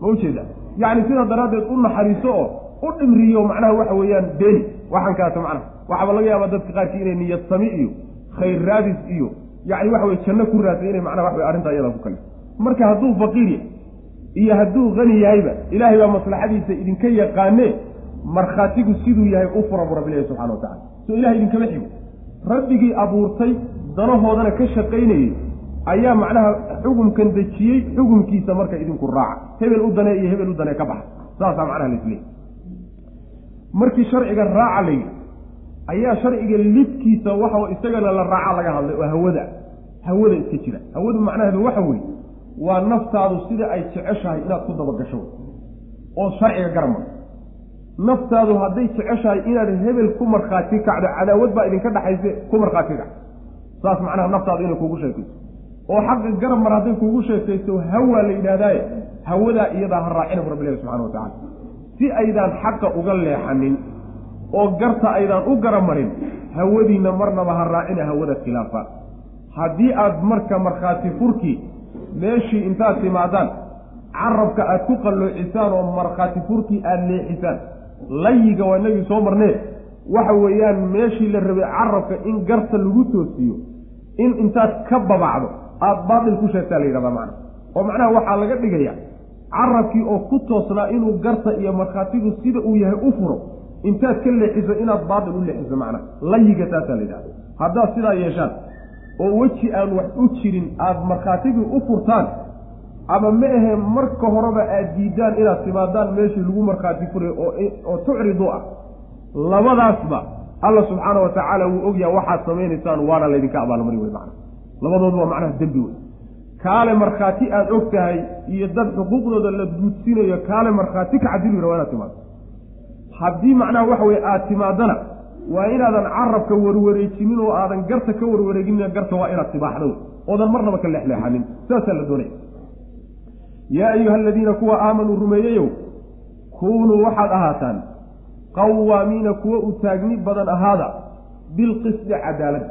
Ma ujeeda yacni sidaa daraaddeed u naxariiso oo u dhimriyo macnaha waxa weeyaan beeni waxaan kaato macnaha waxaaba laga yaabaa dadka qaarkii inay niyad sami iyo khayr raadis iyo yacni waxa weye janno ku raadsa inay macnaha wax wey arrintaa iyadaa ku kale. Marka hadduu faqiir yahy iyo hadduu qani yahayba ilaahay baa maslaxadiisa idinka yaqaanee markhaatigu siduu yahay u fura bu rabbilahi subxana wa tacala soo ilahay idinkama xigo. Rabbigii abuurtay danahoodana ka shaqaynayey ayaa macnaha xukumkan dejiyey xukumkiisa marka idinku raaca. Hebel u danee iyo hebel u danee ka baxa saasaa macnaha laisleeyay markii sharciga raaca layidhi ayaa sharciga lidkiisa waxa isagana la raaca laga hadlay oo hawada. Hawada iska jira. Hawadu macnaheedu waxa weeye waa naftaadu sida ay jeceshahay inaad ku dabagasho oo sharciga garma naftaadu hadday jeceshahay inaad hebel ku markhaati kacdo cadaawad baa idinka dhaxayse ku markhaati kac saas macnaha naftaadu inay kugu sheekayso oo xaqa garab mar hadday kugu sheekayso hawaa la yidhahdaaye hawadaa iyadaa ha raacina bu rabbilahi subxana wa tacala si aydaan xaqa uga leexanin oo garta aydaan u garamarin hawadiinna marnaba ha raacina hawada khilaafa. Haddii aad marka markhaati furkii meeshii intaad timaadaan carabka aad ku qalloocisaan oo markhaati furkii aada leexisaan layiga waa inagii soo marnee. Waxa weeyaan meeshii la rabay carabka in garta lagu toosiyo in intaad ka babacdo aada baatil ku sheegtaa la yidhahdaa macna. Oo macnaha waxaa laga dhigaya carabkii oo ku toosnaa inuu garta iyo markhaatigu sida uu yahay u furo. Intaad ka leexiso inaad baatil u leexiso macnaha layiga taasaa la yidhahda haddaad sidaa yeeshaan oo weji aan wax u jirin aada markhaatigii u furtaan ama ma ahe marka horeba aad diidaan inaad timaadaan meeshii lagu markhaati furay oo tucridu ah labadaasba alla subxaana wa tacaala wuu ogyaha waxaad samaynaysaan waana laydinka abaalmari wey macna labadoodu waa macnaha dembi wey kaale markhaati aada og tahay iyo dad xuquuqdooda la duudsinayo kaale markhaati ka cadil yira waa timaado. Haddii macnaha waxa weye aada timaadana waa inaadan carabka warwareejinin oo aadan garta ka warwareeginin garta waa inaad tibaaxdo oodan marnaba ka leexleexanin. Saasaa la doonaya. Yaa ayuha aladiina kuwa aamanuu rumeeyeyow kuunuu waxaad ahaataan qawaamiina kuwa u taagni badan ahaada bilqisdi cadaalad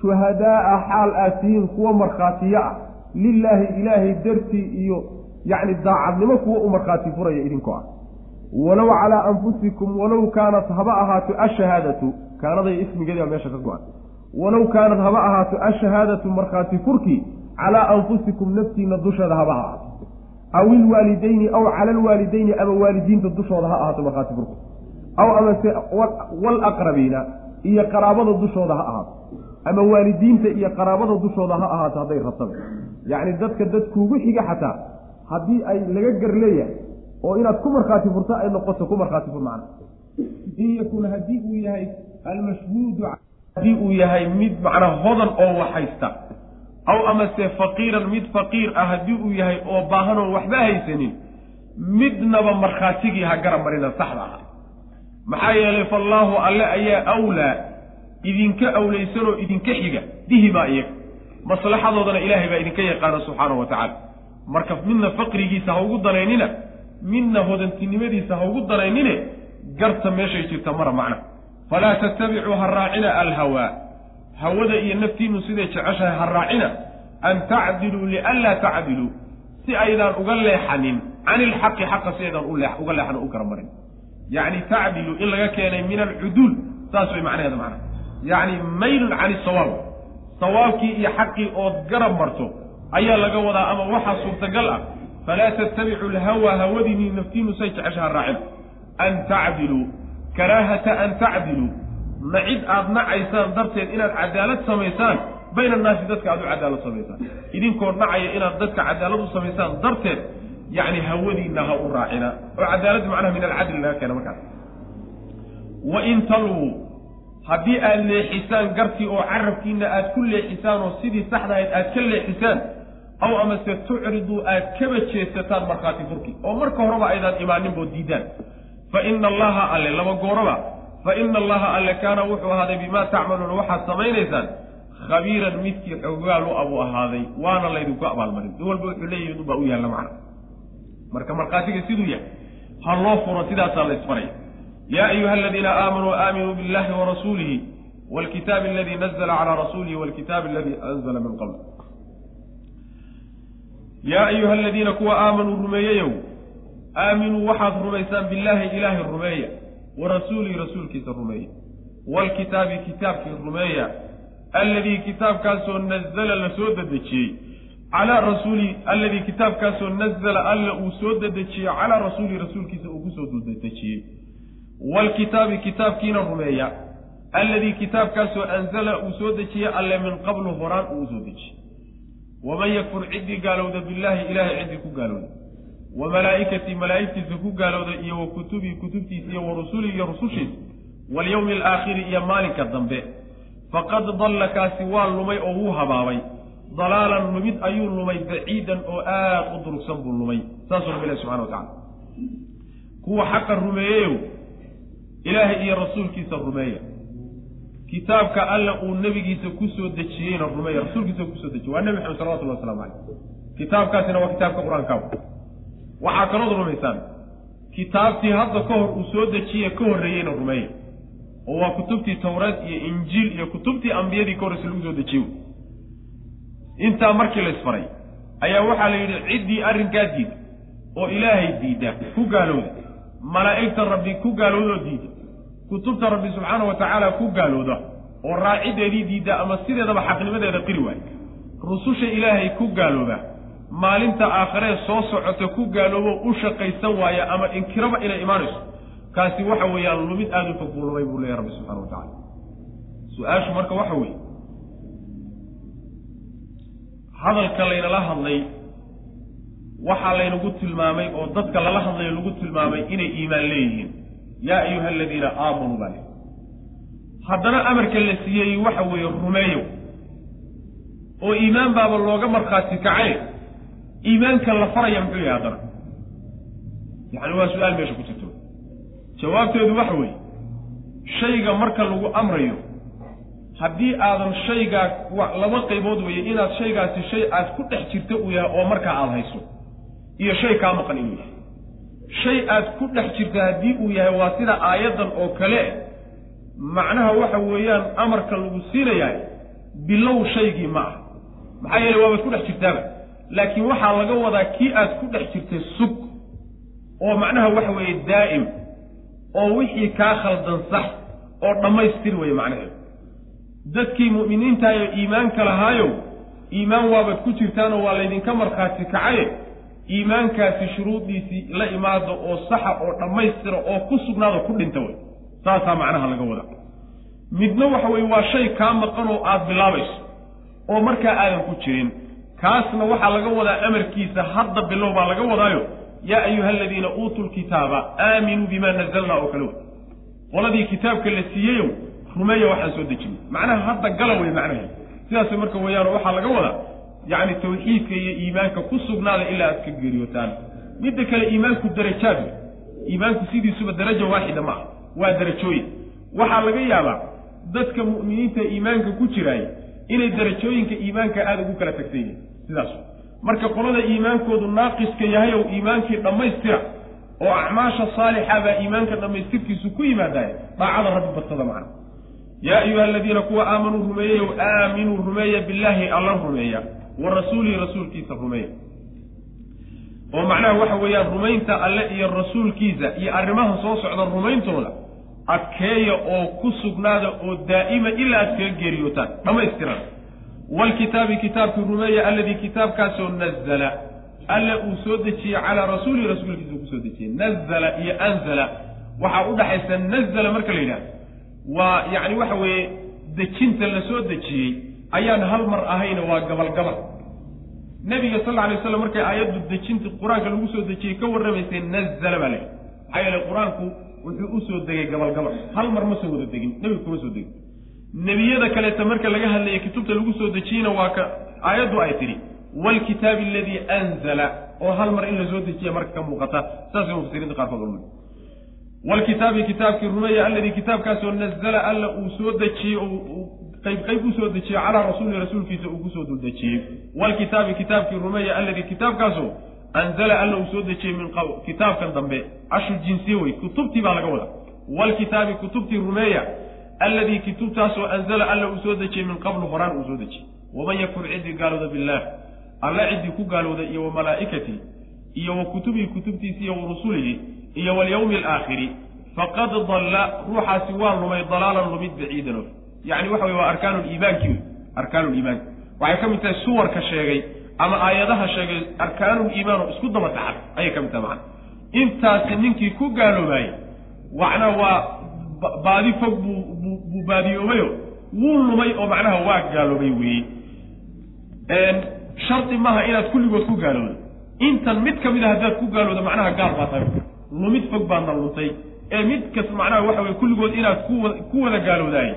shuhadaa'a xaal aad tihiin kuwa markhaatiyo ah. Lilaahi ilaahay dartii iyo yacni daacadnimo kuwa u markhaati furaya idinkoo ah. Walow calaa anfusikum walow kaanat haba ahaato ashahaadatu kaanaday ismigeedi baa meesha ka go-an walow kaanat haba ahaato ashahaadatu markhaati furkii calaa anfusikum naftiina dusheeda haba ahaato. Aw ilwaalidayni aw cala alwaalidayni ama waalidiinta dushooda ha ahaato markhaati furku. Aw amase walaqrabiina iyo qaraabada dushooda ha ahaato ama waalidiinta iyo qaraabada dushooda ha ahaato hadday rabtaba. Yacni dadka dadkuugu xiga xataa haddii ay laga gar leeyahay oo inaad ku markhaati furto ay noqoto ku markhaati fur macna. In yakun haddii uu yahay almashhuudu haddii uu yahay mid macnaa hodan oo waxhaysta aw amase faqiiran mid faqiir ah haddii uu yahay oo baahan oo waxba haysanin midnaba markhaatigii ha gara marina saxda ah maxaa yeelay faallaahu alle ayaa awlaa idinka awlaysanoo idinka xiga bihimaa iyaga. Maslaxadoodana ilaahay baa idinka yaqaana subxaanahu wa tacaala. Marka midna faqrigiisa ha ugu danaynina midna hodantinimadiisa ha ugu danaynine garta meeshay jirta mara macna. Falaa tattabicuu ha raacina alhawaa. Hawada iyo naftiinu siday jeceshahay ha raacina? An tacdiluu lianlaa tacdiluu. Si aydaan uga leexanin cani ilxaqi xaqa si aydaan uga leexan u garamarin. Yacni tacdilu in laga keenay min alcuduul saas way macnaheeda macnaha yacni maylun cani sawaab. Sawaabkii iyo xaqii ood garab marto ayaa laga wadaa ama waxaa suurtagal ah falaa tattabicu alhawaa hawadiinii naftiinu say jeceshaha raacina an tacdiluu karaahata an tacdiluu. Nacid aada nacaysaan darteed inaad cadaalad samaysaan bayna annaasi dadka aad u cadaalad samaysaan. Idinkoo nacaya inaad dadka cadaalad u samaysaan darteed yacni hawadiinna ha u raacina. Oo cadaaladda macnaha min alcadli laga keena markaas. Wa in talwuu haddii aada leexisaan gartii oo carabkiina aad ku leexisaan oo sidii saxdahayd aad ka leexisaan aw amase tucriduu aad kaba jeesataan markhaati furki. Oo marka horeba aydaan imaaninboo diidaan. Fa ina allaha alle laba gooraba fa ina allaha alle kaana wuxuu ahaaday bimaa tacmaluuna waxaad samaynaysaan khabiiran midkii xogaal u abuu ahaaday waana laydinku abaalmarin. In walba wuxuu leeyahi unbaa u yaalla macna. Marka markhaatiga siduu yahay ha loo furo sidaasaa la isfaraya yaa ayuha aladiina aamanuu aaminuu billahi warasuulihi waalkitaabi aladii nazla calaa rasuulihi waalkitaabi aladii anzala min qabl yaa ayuha aladiina kuwa aamanuu rumeeyeyow aaminuu waxaad rumaysaan billaahi ilaahay rumeeya wa rasuulihi rasuulkiisa rumeeya waalkitaabi kitaabkii rumeeya alladii kitaabkaasoo nazala la soo dedejiyey calaa rasuulihi alladii kitaabkaasoo nazala alla uu soo dedejiyey calaa rasuulihi rasuulkiisa uu ku soo duldedejiyey waalkitaabi kitaabkiina rumeeya alladii kitaabkaasoo anzala uu soo dejiyey alle min qablu horaan uu u soo dejiyey waman yakfur ciddii gaalowda billaahi ilaahay ciddii ku gaalowda wa malaa'ikatii malaa'igtiisa ku gaalowda iyo wa kutubii kutubtiisa iyo wa rusulii iyo rusushiisa walyowmi alaakhiri iyo maalinka dambe faqad dalla kaasi waa lumay oo wuu habaabay dalaalan lumid ayuu lumay baciidan oo aad u durugsan buu lumay saasuu rabbi ilahi subxana wa tacala kuwa xaqa rumeeyeyow ilaahay iyo rasuulkiisa rumeeya. Kitaabka alla uu nebigiisa ku soo dejiyeyna rumeeya rasuulkiisa ku soo dejiyey waa nebi maxamed salawatullah waslamu caleyh kitaabkaasina waa kitaabka qur'aankaa waxaa kalood rumaysaan kitaabtii hadda ka hor uu soo dejiye ka horreeyeyna rumeeya. Oo waa kutubtii tawreed iyo injiil iyo kutubtii ambiyadii ka horreysa lagu soo dejiye. Intaa markii la isfaray ayaa waxaa la yidhi ciddii arrinkaa diida. Oo ilaahay diida ku gaalowda. Malaa'igta rabbi ku gaalowdoo diida kutubta rabbi subxaana wa tacaala ku gaalooda oo raaciddeedii diidda ama sideedaba xaqnimadeeda qiri waay. Rususha ilaahay ku gaalooba maalinta aakhiree soo socota ku gaaloobo u shaqaysan waaya ama inkiraba inay imaanayso kaasi waxa weeyaan lumid aada u fog buu lumay buu leeyahy rabbi subxana wa tacala su'aashu marka waxa weeye hadalka laynala hadlay waxaa laynagu tilmaamay oo dadka lala hadlayo lagu tilmaamay inay iimaan leeyihiin yaa ayuha aladiina aamanuu baa haddana amarka la siiyey waxa weeye rumeeyo oo iimaan baaba looga markhaati kacay iimaanka la faraya muxuu yahay haddana? Yacni waa su'aal meesha ku jirto. Jawaabteedu waxa weeye shayga marka lagu amrayo haddii aadan shaygaa laba qaybood weeye inaad shaygaasi shay aad ku dhex jirta uu yahay oo markaa aada hayso iyo shay kaa maqan inuu yahay shay aad ku dhex jirta haddii uu yahay waa sida aayaddan oo kale. Macnaha waxa weeyaan amarka lagu siinayaa bilow shaygii ma ah maxaa yeele waabaad ku dhex jirtaaba. Laakiin waxaa laga wadaa kii aad ku dhex jirtay sug oo macnaha waxa weeye daa'im oo wixii kaa khaldan sax oo dhammaystir weeye macnaheedu. Dadkii mu'miniintaayo iimaanka lahaayow iimaan waabaad ku jirtaanoo waa laydinka markhaati kacaye iimaankaasi shuruudiisii la imaada oo saxa oo dhammaystira oo ku sugnaado ku dhinta wey saasaa macnaha laga wada midna waxa weye waa shay kaa maqan oo aada bilaabayso oo markaa aadan ku jirin. Kaasna waxaa laga wadaa amarkiisa hadda bilow baa laga wadaayo yaa ayuha aladiina uutuu lkitaaba aaminuu bimaa nazalnaa oo kale wey qoladii kitaabka la siiyeyow rumeeya waxaan soo dejinay. Macnaha hadda gala wey macnahe sidaas marka weeyaano waxaa laga wadaa yacni tawxiidka iyo iimaanka ku sugnaada ilaa aad ka geeriyootaan. Midda kale iimaanku darajaad wey iimaanku sidiisuba daraja waaxida ma ah waa darajooyin. Waxaa laga yaabaa dadka mu'miniinta iimaanka ku jiraay inay darajooyinka iimaanka aada ugu kala tagsan yihiin sidaas. Marka qolada iimaankoodu naaqiska yahay ow iimaankii dhammaystira oo acmaasha saalixa baa iimaanka dhammaystirkiisu ku yimaadaaya daacada rabbi badsada macna yaa ayuha aladiina kuwa aamanuu rumeeyeyow aaminuu rumeeya billaahi alla rumeeya wa rasuulihi rasuulkiisa rumeeya oo macnaha waxa weeyaan rumaynta alle iyo rasuulkiisa iyo arrimaha soo socda rumayntooda adkeeya oo ku sugnaada oo daa'ima ilaa aad kaga geeriyootaan. Dhammaystiran waalkitaabi kitaabkii rumeeya alladii kitaabkaasoo nazala alle uu soo dejiyey calaa rasuulihi rasuulkiisa uu ku soo dejiyey. Nazala iyo anzala. Waxaa u dhaxaysa nazala marka la yidhahdo waa yacni waxa weeye dejinta la soo dejiyey ayaan hal mar ahayna waa gabalgabal nebiga sal alay waslam markay aayaddu dejinta qur'aanka lagu soo dejiyey ka warramaysay nazala baa layihi maxaa yeele qur'aanku wuxuu u soo degay gabalgabal hal mar ma soo wada degin nebigu kuma soo degin. Nebiyada kaleeta marka laga hadlayay kutubta lagu soo dejiyeyna waa ka aayaddu ay tidhi waalkitaabi aladii anzala oo hal mar in la soo dejiya marka ka muuqata. Saasay mufasiriinta qaarkood ulmay waalkitaabi kitaabkii rumeeya alladii kitaabkaasoo nazala alla uu soo dejiyey qayb u soo dejiyey calaa rasuulihi rasuulkiisa uu ku soo duldejiyey waalkitaabi kitaabkii rumeeya alladii kitaabkaasoo anzala alla uu soo dejiyey min kitaabkan dambe cashu jinsiye wey kutubtii baa laga wadaa. Waalkitaabi kutubtii rumeeya alladii kutubtaasoo anzala alla uu soo dejiyey min qablu horaan uu soo dejiyey. Waman yakfur ciddii gaalooda billaah alla ciddii ku gaalooda iyo wa malaa'ikatii iyo wa kutubihi kutubtiisi iyo wa rusulihi iyo walyawmi alaakhiri faqad dalla ruuxaasi waa lumay dalaalan lumid baciidan. of yacni waxa wey waa arkaanu liimaankii wey arkaanu liimaanki waxay ka mid tahay suwarka sheegay ama aayadaha sheegay arkaanuliimaan oo isku daba taxan ayay ka mid tahay macana intaasi ninkii ku gaaloobaayey macnaa waa baadi fog buu buu baadiyoobayo. Wuu lumay oo macnaha waa gaaloobay weeye shardi maaha inaad kulligood ku gaaloodo. Intan mid ka mid a haddaad ku gaaloodo macnaha gaal baa tahay. Lumid fog baadna luntay ee mid kas macnaha waxa weye kulligood inaad kuwa ku wada gaaloodaay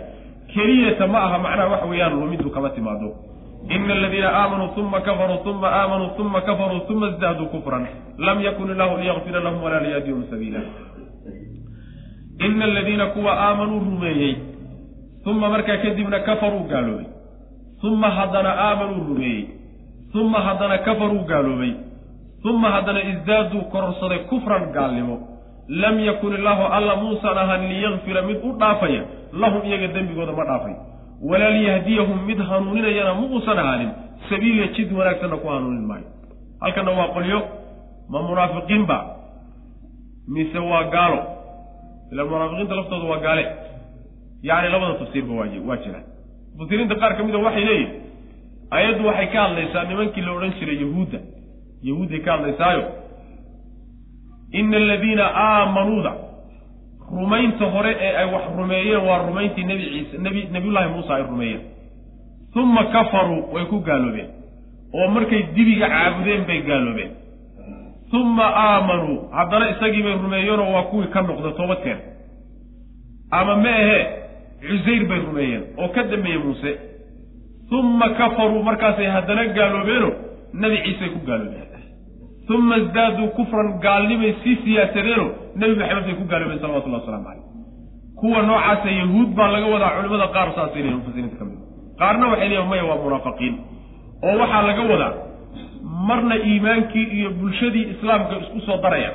keliyata ma aha macnaha waxa weeyaan lumiddu kama timaado. Ina aladiina aamanuu uma kafaruu uma aamanuu uma kafaruu uma isdaaduu kufran. Lam yakun illahu liyakfira lahum walaa liyahdihum sabiila. Ina aladiina kuwa aamanuu rumeeyey uma markaa kadibna kafaruu gaaloobay. Uma haddana aamanuu rumeeyey uma haddana kafaruu gaaloobay. Uma haddana isdaaduu kororsaday kufran gaalnimo. Lam yakun illaahu alla muusan ahaan liyakfira mid u dhaafaya lahum iyaga dembigooda ma dhaafay walaa liyahdiyahum mid hanuuninayana ma uusan ahaanin. Sabiiliya jid wanaagsanna ku hanuunin maayo. Halkanna waa qolyo ma munaafiqiin ba. Mise waa gaalo. Ila munaafiqiinta laftooda waa gaale. Yacni labada tafsiirba waa waa jiraan mufasiriinta qaar ka mida waxay leeyihiin ayaddu waxay ka hadlaysaa nimankii la odhan jiray yahuudda. Yahuudday ka hadlaysaayo ina aladiina aamanuuda rumaynta hore ee ay wax rumeeyeen waa rumayntii nebi ciise nebi nebiyullaahi muuse ay rumeeyeen. Uma kafaruu way ku gaaloobeen. Oo markay dibiga caabudeen bay gaaloobeen. Uma aamanuu haddana isagii bay rumeeyeenoo waa kuwii ka noqda toobadkeen ama ma ahee cusayr bay rumeeyeen oo ka dambeeyey muuse. Uma kafaruu markaasay haddana gaaloobeeno nebi ciisey ku gaaloobeen uma isdaaduu kufran gaalnimay sii siyaasadeeno nebi maxamed bay ku gaaloobeen salawatullahi waslamu caleyh kuwa noocaasa yahuud baa laga wadaa culimada qaar saasay leeyihiin mufasiriinta ka mid qaarna waxay leeyihiin maya waa munaafiqiin oo waxaa laga wadaa marna iimaankii iyo bulshadii islaamka isku soo daraya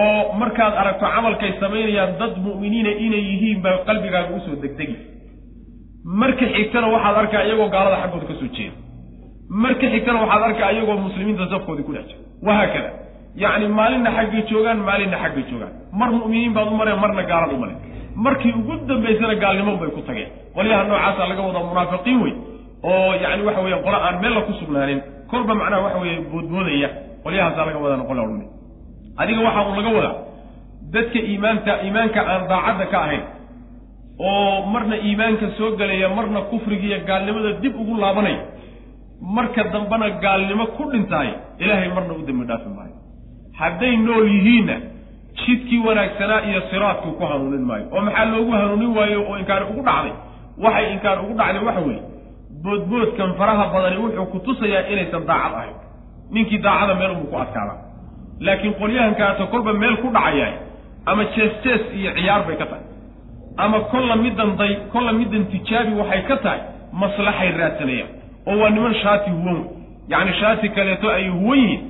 oo markaad aragto camalkay samaynayaan dad mu'miniina inay yihiin baa qalbigaaga u soo degdegi marka xigtana waxaad arkaa iyagoo gaalada xaggooda ka soo jeeda marka xigtana waxaad arkaa iyagoo muslimiinta safkoodii ku dhex jira wahaakada yacni maalinna xaggay joogaan maalinna xaggay joogaan. Mar mu'miniin baad u mareen marna gaalad u mareen. Markii ugu dambaysana gaalnimo bay ku tageen. Qolyaha noocaasa laga wadaa munaafiqiin wey oo yacni waxa weeye qolo aan meella ku sugnaanin. Kolba macnaha waxa weeye boodboodaya. Qolyahaasaa laga wadaa noqon la odhanay adiga waxaa un laga wadaa dadka iimaanta iimaanka aan daacadda ka ahayn. Oo marna iimaanka soo gelaya marna kufrigiiyo gaalnimada dib ugu laabanaya marka dambena gaalnimo ku dhintaay ilaahay marna u dembi dhaafi maayo. Hadday nool yihiinna jidkii wanaagsanaa iyo siraadkii ku hanuunin maayo. Oo maxaa loogu hanuunin waayo oo inkaari ugu dhacday? Waxay inkaar ugu dhacday waxa weeye boodboodkan faraha badani wuxuu ku tusayaa inaysan daacad ahayn. Ninkii daacada meel unbuu ku adkaadaa laakiin qolyahankaata kolba meel ku dhacayaay ama jees jees iyo ciyaar bay ka tahay. Ama kolla middan day kolla middan tijaabi waxay ka tahay maslaxay raadsanayaan oo waa niman shaati huwan yacni shaati kaleeto ay huwan yihiin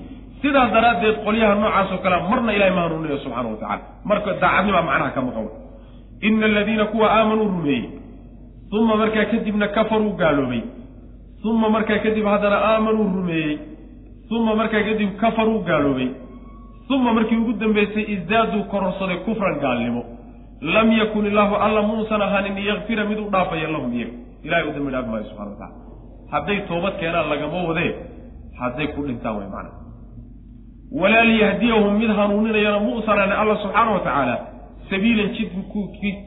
sidaa daraaddeed qolyaha noocaasoo kale marna ilahay ma hanuuninayo subxaana wa tacala marka daacadnimaa macnaha ka maqan ina aladiina kuwa aamanuu rumeeyey uma markaa kadibna kafaruu gaaloobay uma markaa kadib haddana aamanuu rumeeyey uma markaa kadib kafaruu gaaloobay uma markii ugu dambaysay isdaaduu kororsaday kufran gaalnimo lam yakun illaahu alla muusan ahaanin yakfira mid u dhaafaya lahum iyaga ilahay u dambi dhaafi maayo subxana wa tacala hadday toobad keenaan lagama wadee hadday ku dhintaan way macna. Walaa liyahdiyahum mid hanuuninayana muusan ahaanin alla subxaana wa tacaala sabiilan jid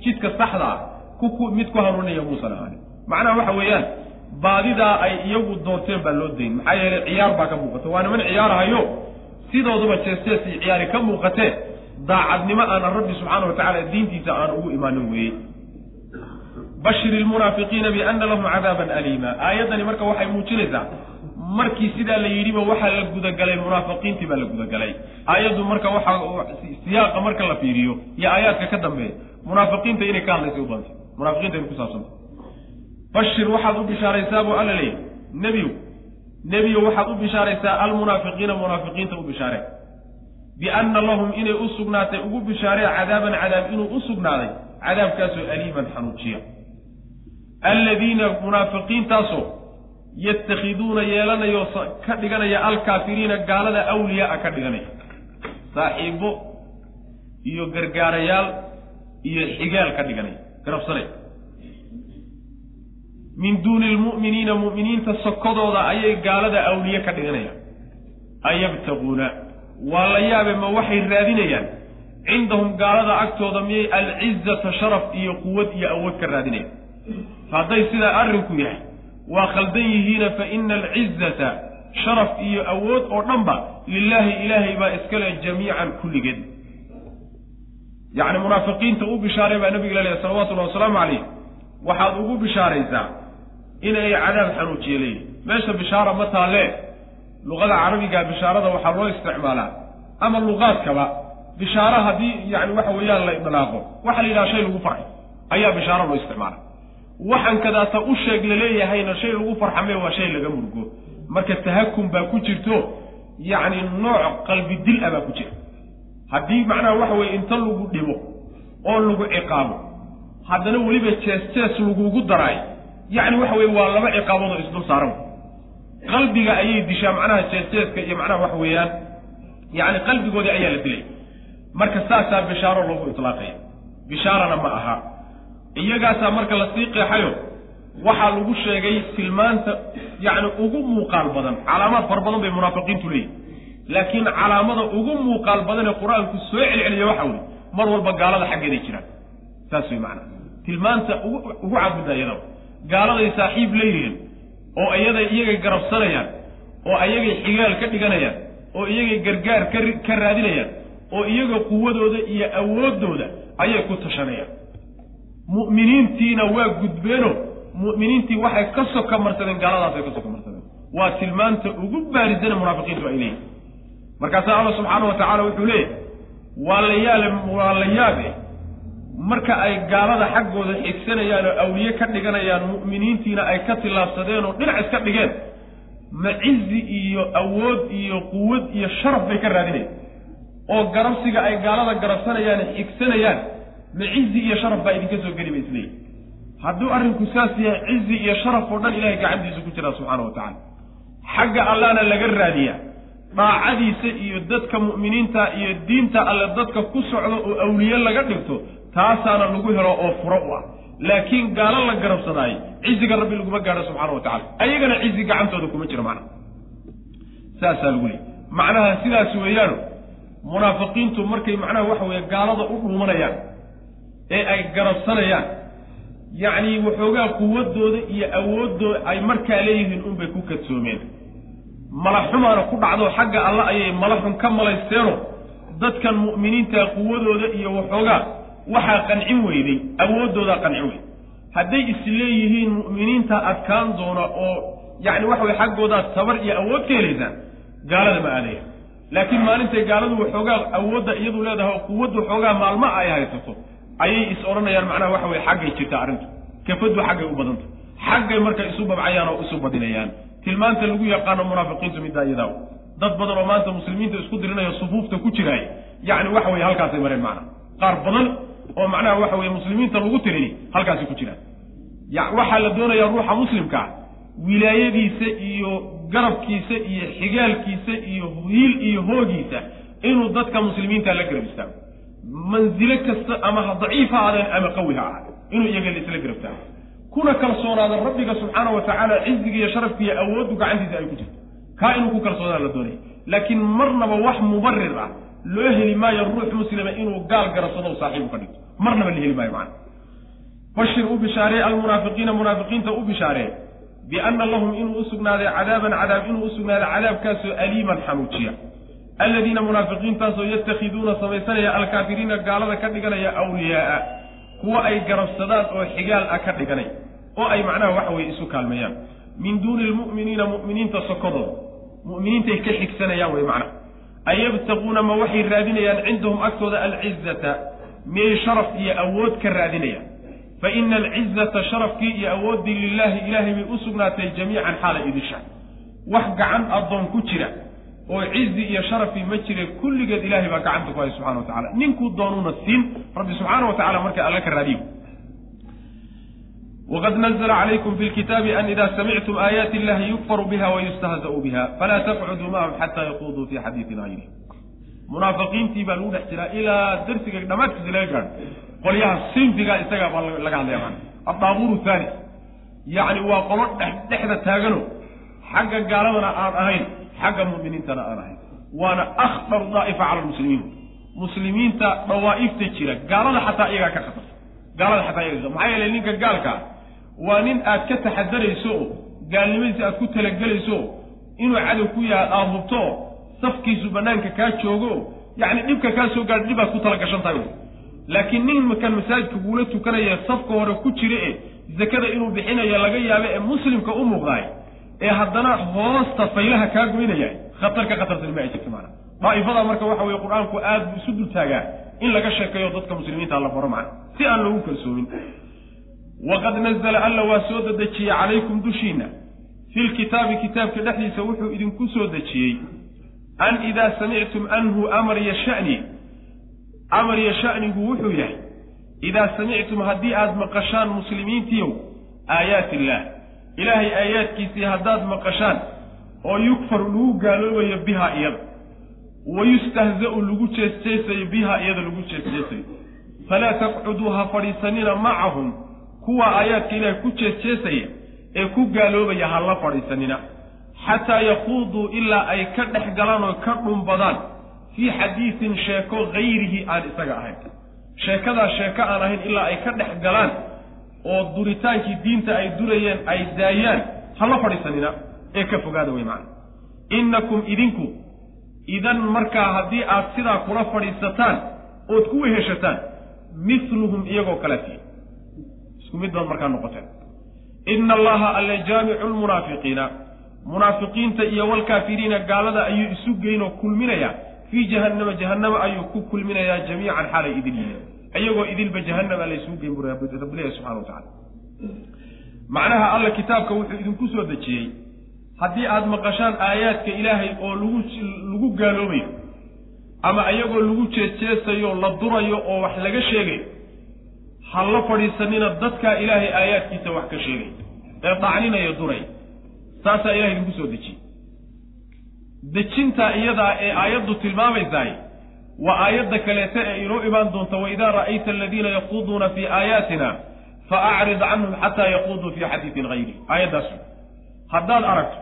jidka saxda ah mid ku hanuuninaya muusan ahaanin macnaha waxa weeyaan baadidaa ay iyagu doorteen baa loo dayn maxaa yeelay ciyaar baa ka muuqata. Waa niman ciyaarahayo sidooduba iyo ciyaari ka muuqatee daacadnimo aanan rabbi subxaana wa tacaala diintiisa aan ugu imaanin weeyey bashir ilmunaafiqiina biana lahum cadaaban aliima aayaddani marka waxay muujinaysaa markii sidaa la yidhiba waxaa la gudagalay munaafiqiintii baa la gudagalay. Aayaddu marka waxaa siyaaqa marka la fiiriyo iyo aayaadka ka dambeeya munaafiqiinta inay ka hadlaysay u badantay munaafiqiinta inay kusaabsantay bashir waxaad u bishaaraysaa buu alla leeyahy nebiyu nebiyo waxaad u bishaaraysaa almunaafiqiina munaafiqiinta u bishaaree bianna lahum inay u sugnaatay ugu bishaaree cadaaban cadaab inuu u sugnaaday cadaabkaasoo aliiman xanuujiya alladiina munaafiqiintaasoo yatakhiduuna yeelanayo ka dhiganaya alkaafiriina gaalada awliyaaa ka dhiganaya. Saaxiibo iyo gargaarayaal iyo xigaal ka dhiganaya. Garabsanay min duuni lmu'miniina mu'miniinta sokodooda ayay gaalada awliye ka dhiganayaan ayabtaquuna. Waa la yaabe ma waxay raadinayaan? Cindahum gaalada agtooda miyay alcizata sharaf iyo quwad iyo awood ka raadinayaan hadday sidaa arrinku yahay waa khaldan yihiina fa ina alcizata sharaf iyo awood oo dhanba lilaahi ilaahay baa iskale jamiican kulligeed. Yacni munaafiqiinta u bishaaray baa nabiga laleeyahy salawatullahi wasalaamu calayh. Waxaad ugu bishaaraysaa inay cadaab xanuujiye leeyihi meesha bishaara ma taalle luqada carabiga bishaarada waxaa loo isticmaalaa. Ama luqaadkaba bishaaro haddii yani waxa weeyaan la idlaaqo. Waxa la yidhaha shay lagu farxay ayaa bishaaro loo isticmaala waxaan kadaata u sheeg laleeyahayna shay lagu farxame waa shay laga murgo. Marka tahakum baa ku jirto yacni nooc qalbi dil a baa ku jira. Haddii macnaha waxa weye inta lagu dhibo oo lagu ciqaabo haddana weliba jees jees lagugu daraay yacni waxa weye waa laba ciqaabood oo isdul saaran. Qalbiga ayay dishaa macnaha jees jeeska iyo macnaha waxa weeyaan yacni qalbigoodii ayaa la dilay. Marka saasaa bishaaro loogu itlaaqaya. Bishaarana ma aha iyagaasaa marka la sii qeexayo waxaa lagu sheegay tilmaanta yacni ugu muuqaal badan. Calaamaad fara badan bay munaafiqiintu leeyihiin laakiin calaamada ugu muuqaal badan ee qur'aanku soo celceliya waxa weye mar walba gaalada xaggeeday jiraan. Saas wey macana tilmaanta ugu cabuda iyadaba. Gaaladay saaxiib leeyihiin oo iyaday iyagay garabsanayaan oo iyagay xigaal ka dhiganayaan oo iyagay gargaar ka raadinayaan oo iyaga quwadooda iyo awooddooda ayay ku tashanayaan mu'miniintiina waa gudbeeno mu'miniintii waxay ka soka marsadeen gaaladaasay ka soka marsadeen waa tilmaanta ugu baarisane munaafiqiintu ay leeyihiin markaasaa alla subxaana wa tacaala wuxuu leeyahy waa la yaale waa la yaabe marka ay gaalada xaggooda xigsanayaan oo awliye ka dhiganayaan mu'miniintiina ay ka tillaabsadeen oo dhinac iska dhigeen ma cizi iyo awood iyo quwad iyo sharaf bay ka raadinayaan. Oo garabsiga ay gaalada garabsanayaan xigsanayaan ma cizi iyo sharaf baa idinka soo geli ba isleeyihi hadduu arrinku saas yahay cizi iyo sharaf oo dhan ilahay gacantiisa ku jiraa subxaana wa tacaala. Xagga allahna laga raadiyaa daacadiisa iyo dadka mu'miniinta iyo diinta alle dadka ku socdo oo awliye laga dhigto taasaana lagu helo oo furo u ah. Laakiin gaalo la garabsadaayo ciziga rabbi laguma gaadho subxaana wa tacala ayagana cizi gacantooda kuma jiro macnaha saasaa lagu leeyay macnaha sidaas weeyaano munaafiqiintu markay macnaha waxa weeye gaalada u dhuumanayaan ee ay garabsanayaan. Yacni waxoogaa quwadooda iyo awooddooda ay markaa leeyihiin unbay ku kadsoomeen. Malaxumaana ku dhacdo xagga alla ayay malaxun ka malaysteeno. Dadkan mu'miniinta quwadooda iyo waxoogaa waxaa qancin weyday awooddoodaa qancin weyday hadday isleeyihiin mu'miniinta adkaan doona oo yacni waxa weye xaggoodaa tabar iyo awood ka helaysaan gaalada ma aadaya. Laakiin maalintay gaaladu waxoogaa awoodda iyadu leedahay oo quwaddu waxoogaa maalmo ay haysato ayay is odhanayaan macnaha waxa weye xaggay jirtaa arrintu. Kafaddu xaggay u badanta xaggay marka isu babcayaan oo isu badinayaan. Tilmaanta lagu yaqaano munaafiqiintu middaa iyadaa dad badan oo maanta muslimiinta isku dirinaya sufuufta ku jiraay yacni waxa weye halkaasay mareen macnaha qaar badan oo macnaha waxa weye muslimiinta lagu tirini halkaasay ku jiraan. Waxaa la doonayaa ruuxa muslimkaa wilaayadiisa iyo garabkiisa iyo xigaalkiisa iyo hiil iyo hoogiisa inuu dadka muslimiinta la garab istaago mansilo kasta ama ha daciif ha aadeen ama qawi ha ahaadeen. Inuu iyaga laisla garabtaago kuna kalsoonaada rabbiga subxaana wa tacaala ciziga iyo sharafka iyo awooddu gacantiisa ay ku jirto. Kaa inuu ku kalsoonaada la doonaya laakiin marnaba wax mubarir ah loo heli maayo ruux muslima inuu gaal garabsado saaxiibu ka dhigto. Marnaba la heli maayo macana bashir u bishaaree almunaafiqiina munaafiqiinta u bishaaree bianna lahum inuu u sugnaaday cadaaban cadaab inuu u sugnaaday cadaabkaasoo aliiman xanuujiya aladiina munaafiqiintaasoo yatakhiduuna samaysanaya alkaafiriina gaalada ka dhiganaya awliyaaa. Kuwa ay garabsadaan oo xigaal ah ka dhiganay. Oo ay macnaha waxa weye isu kaalmeeyaan min duuni lmu'miniina mu'miniinta sokodooda mu'miniintay ka xigsanayaan wey macnaha. Ayabtaquuna ma waxay raadinayaan cindahum agtooda alcizata miyay sharaf iyo awood ka raadinayaan. Fa ina alcizata sharafkii iyo awooddii lilaahi ilaahay bay u sugnaatay jamiican xaala idisha. Wax gacan addoon ku jira oo cizi iyo sharafii ma jire kulligeed ilahay baa gacanta ku haya subxana wa tacala ninkuu doonuuna siin rabbi subxaana wa tacala marka alla ka raadiyo. Wqad nazla calaykum fi lkitaabi an ida samictum aayaati illahi yukfaru biha wayustahza'u biha falaa taqcuduu macahum xataa yaquuduu fi xadiiin hayri munaafiqiintii baa lagu dhex jiraa ilaa darsiga dhammaadkiisa laga gaadho qolyaha sinfiga isagaa baa laga hadlaya man adaabuuru thalis yacni waa qolo dhex dhexda taagano. Xagga gaaladana aan ahayn xagga mu'miniintana aan ahayn. Waana akhtar daa'ifa cala lmuslimiin muslimiinta dawaa'ifta jira gaalada xataa iyagaa ka khatarta gaalada xataa iyaga maxaa yeelay ninka gaalkaa waa nin aad ka taxadarayso oo gaalnimadiisa aad ku talagelayso oo inuu cadow ku yahay aada hubto oo safkiisu banaanka kaa joogo oo yacni dhibka kaa soo gaadha dhibaad ku talagashan tahay laakiin ninkan masaajidka kuula tukanaya safka hore ku jira e zakada inuu bixinayo laga yaabo ee muslimka u muuqdaay ee haddana hoosta faylaha kaa goynaya khatar ka khatarsan ma ay jirto maana. Daa'ifada marka waxa weye qur'aanku aad buu isu dul taagaa in laga sheekeeyo dadka muslimiinta la baro macna si aan loogu kalsoomin waqad nazla alla waa soo dedejiyey calaykum dushiina fi lkitaabi kitaabka dhexdiisa wuxuu idinku soo dejiyey. An idaa samictum anhu amar iyo sha'ni. Amar iyo sha'nigu wuxuu yahay idaa samictum haddii aad maqashaan muslimiintiiow aayaat illaah ilaahay aayaadkiisii haddaad maqashaan oo yukfaru lagu gaaloobayo bihaa iyada. Wa yustahza'u lagu jeesjeesayo bihaa iyada lagu jeesjeesayo. Falaa taqcuduu ha fadhiisanina macahum kuwa aayaadka ilaahay ku jeesjeesaya ee ku gaaloobaya ha la fadhiisanina. Xataa yakuuduu ilaa ay ka dhex galaan oo ka dhumbadaan. Fii xadiisin sheeko hayrihi aan isaga ahayn. Sheekadaa sheeko aan ahayn ilaa ay ka dhex galaan oo duritaankii diinta ay durayeen ay daayaan ha la fadhiisanina ee ka fogaada wey macana innakum idinku idan markaa haddii aad sidaa kula fadhiisataan ood ku weheshataan mithluhum iyagoo kaleeti isku mid baad markaa noqoteen. Ina allaha alle jaamicu lmunaafiqiina munaafiqiinta iyo walkaafiriina gaalada ayuu isu geynoo kulminayaa. Fii jahannama jahannama ayuu ku kulminayaa jamiican xaalay idin yihiin iyagoo idilba jahannama laysugu geyn bu rabbileeyahy subxana wa tacala macnaha alla kitaabka wuxuu idinku soo dejiyey haddii aada maqashaan aayaadka ilaahay oo lagu lagu gaaloobayo ama iyagoo lagu jeesjeesayo la durayo oo wax laga sheegayo ha la fadhiisanina dadkaa ilaahay aayaadkiisa wax ka sheegay ee dhacninaya duray. Saasaa ilahay idinku soo dejiyey. Dejintaa iyadaa ee aayaddu tilmaamaysaay waa aayadda kaleeta ee inoo imaan doonta waidaa ra'ayta aladiina yaquuduuna fii aayaatina fa acrid canhum xataa yaquuduu fii xadiidin hayri aayaddaas. Haddaad aragto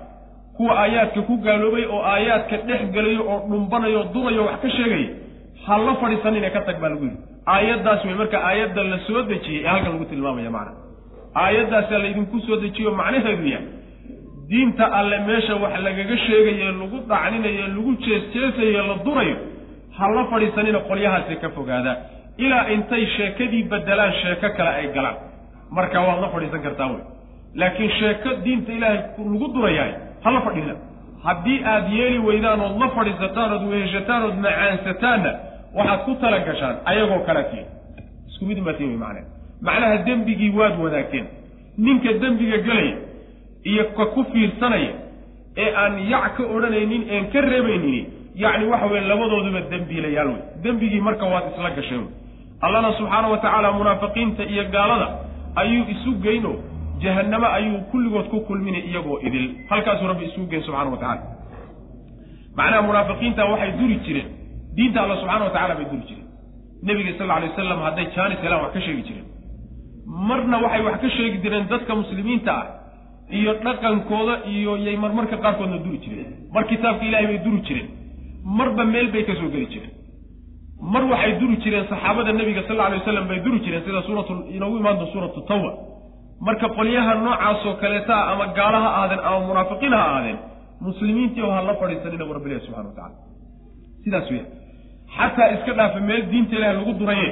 kuwa aayaadka ku gaaloobay oo aayaadka dhex gelayo oo dhumbanayo durayo wax ka sheegaya ha la fadhiisanina ka tag baa lagu yidhi. Aayaddaas wey marka aayadda la soo dejiyey ee halkan lagu tilmaamaya macna. Aayaddaasaa laydinku soo dejiyo macnaheedu yahay diinta alle meesha wax lagaga sheegaye lagu dhacninayo lagu jeesjeesayo la durayo ha la fadhiisanina qolyahaasi ka fogaada. Ilaa intay sheekadii bedelaan sheeko kale ay galaan. Marka waad la fadhiisan kartaa wey. Laakiin sheeko diinta ilaahay lagu durayahay ha la fadhina haddii aad yeeli weydaan ood la fadhiisataan ood weheshataan ood macaansataanna waxaad ku tala gashaan ayagoo kala tiin isku mid maatiin wey macnaha macnaha dembigii waad wadaagteen. Ninka dembiga gelaya iyo ka ku fiirsanaya ee aan yac ka odhanaynin een ka reebaynin yacni waxa weye labadooduba dembiilayaal wey dembigii marka waad isla gasheen allana subxaana wa tacaala munaafiqiinta iyo gaalada ayuu isu geyno. Jahannamo ayuu kulligood ku kulminay iyagoo idil. Halkaasuu rabbi isugu geyn subxana wa tacala macnaha munaafiqiinta waxay duri jireen. Diinta alla subxana wa tacala bay duri jireen. Nebiga sal alay wasalam hadday jaanis helaan wax ka sheegi jireen. Marna waxay wax ka sheegi jireen dadka muslimiinta ah iyo dhaqankooda iyo yay marmarka qaarkoodna duri jireen. Mar kitaabka ilaahay bay duri jireen marba meel bay ka soo geli jireen. Mar waxay duri jireen saxaabada nebiga sal alay wasalam bay duri jireen sida suuratu inoogu imaanto suuratu tawba. Marka qolyaha noocaasoo kaleeta ah ama gaalo ha ahaadeen ama munaafiqiin ha ahaadeen muslimiintii oo ha la fadhiisanina bu rabbi subxana wa tacala sidaas weya xataa iska dhaafa meel diinta ilaah lagu duraye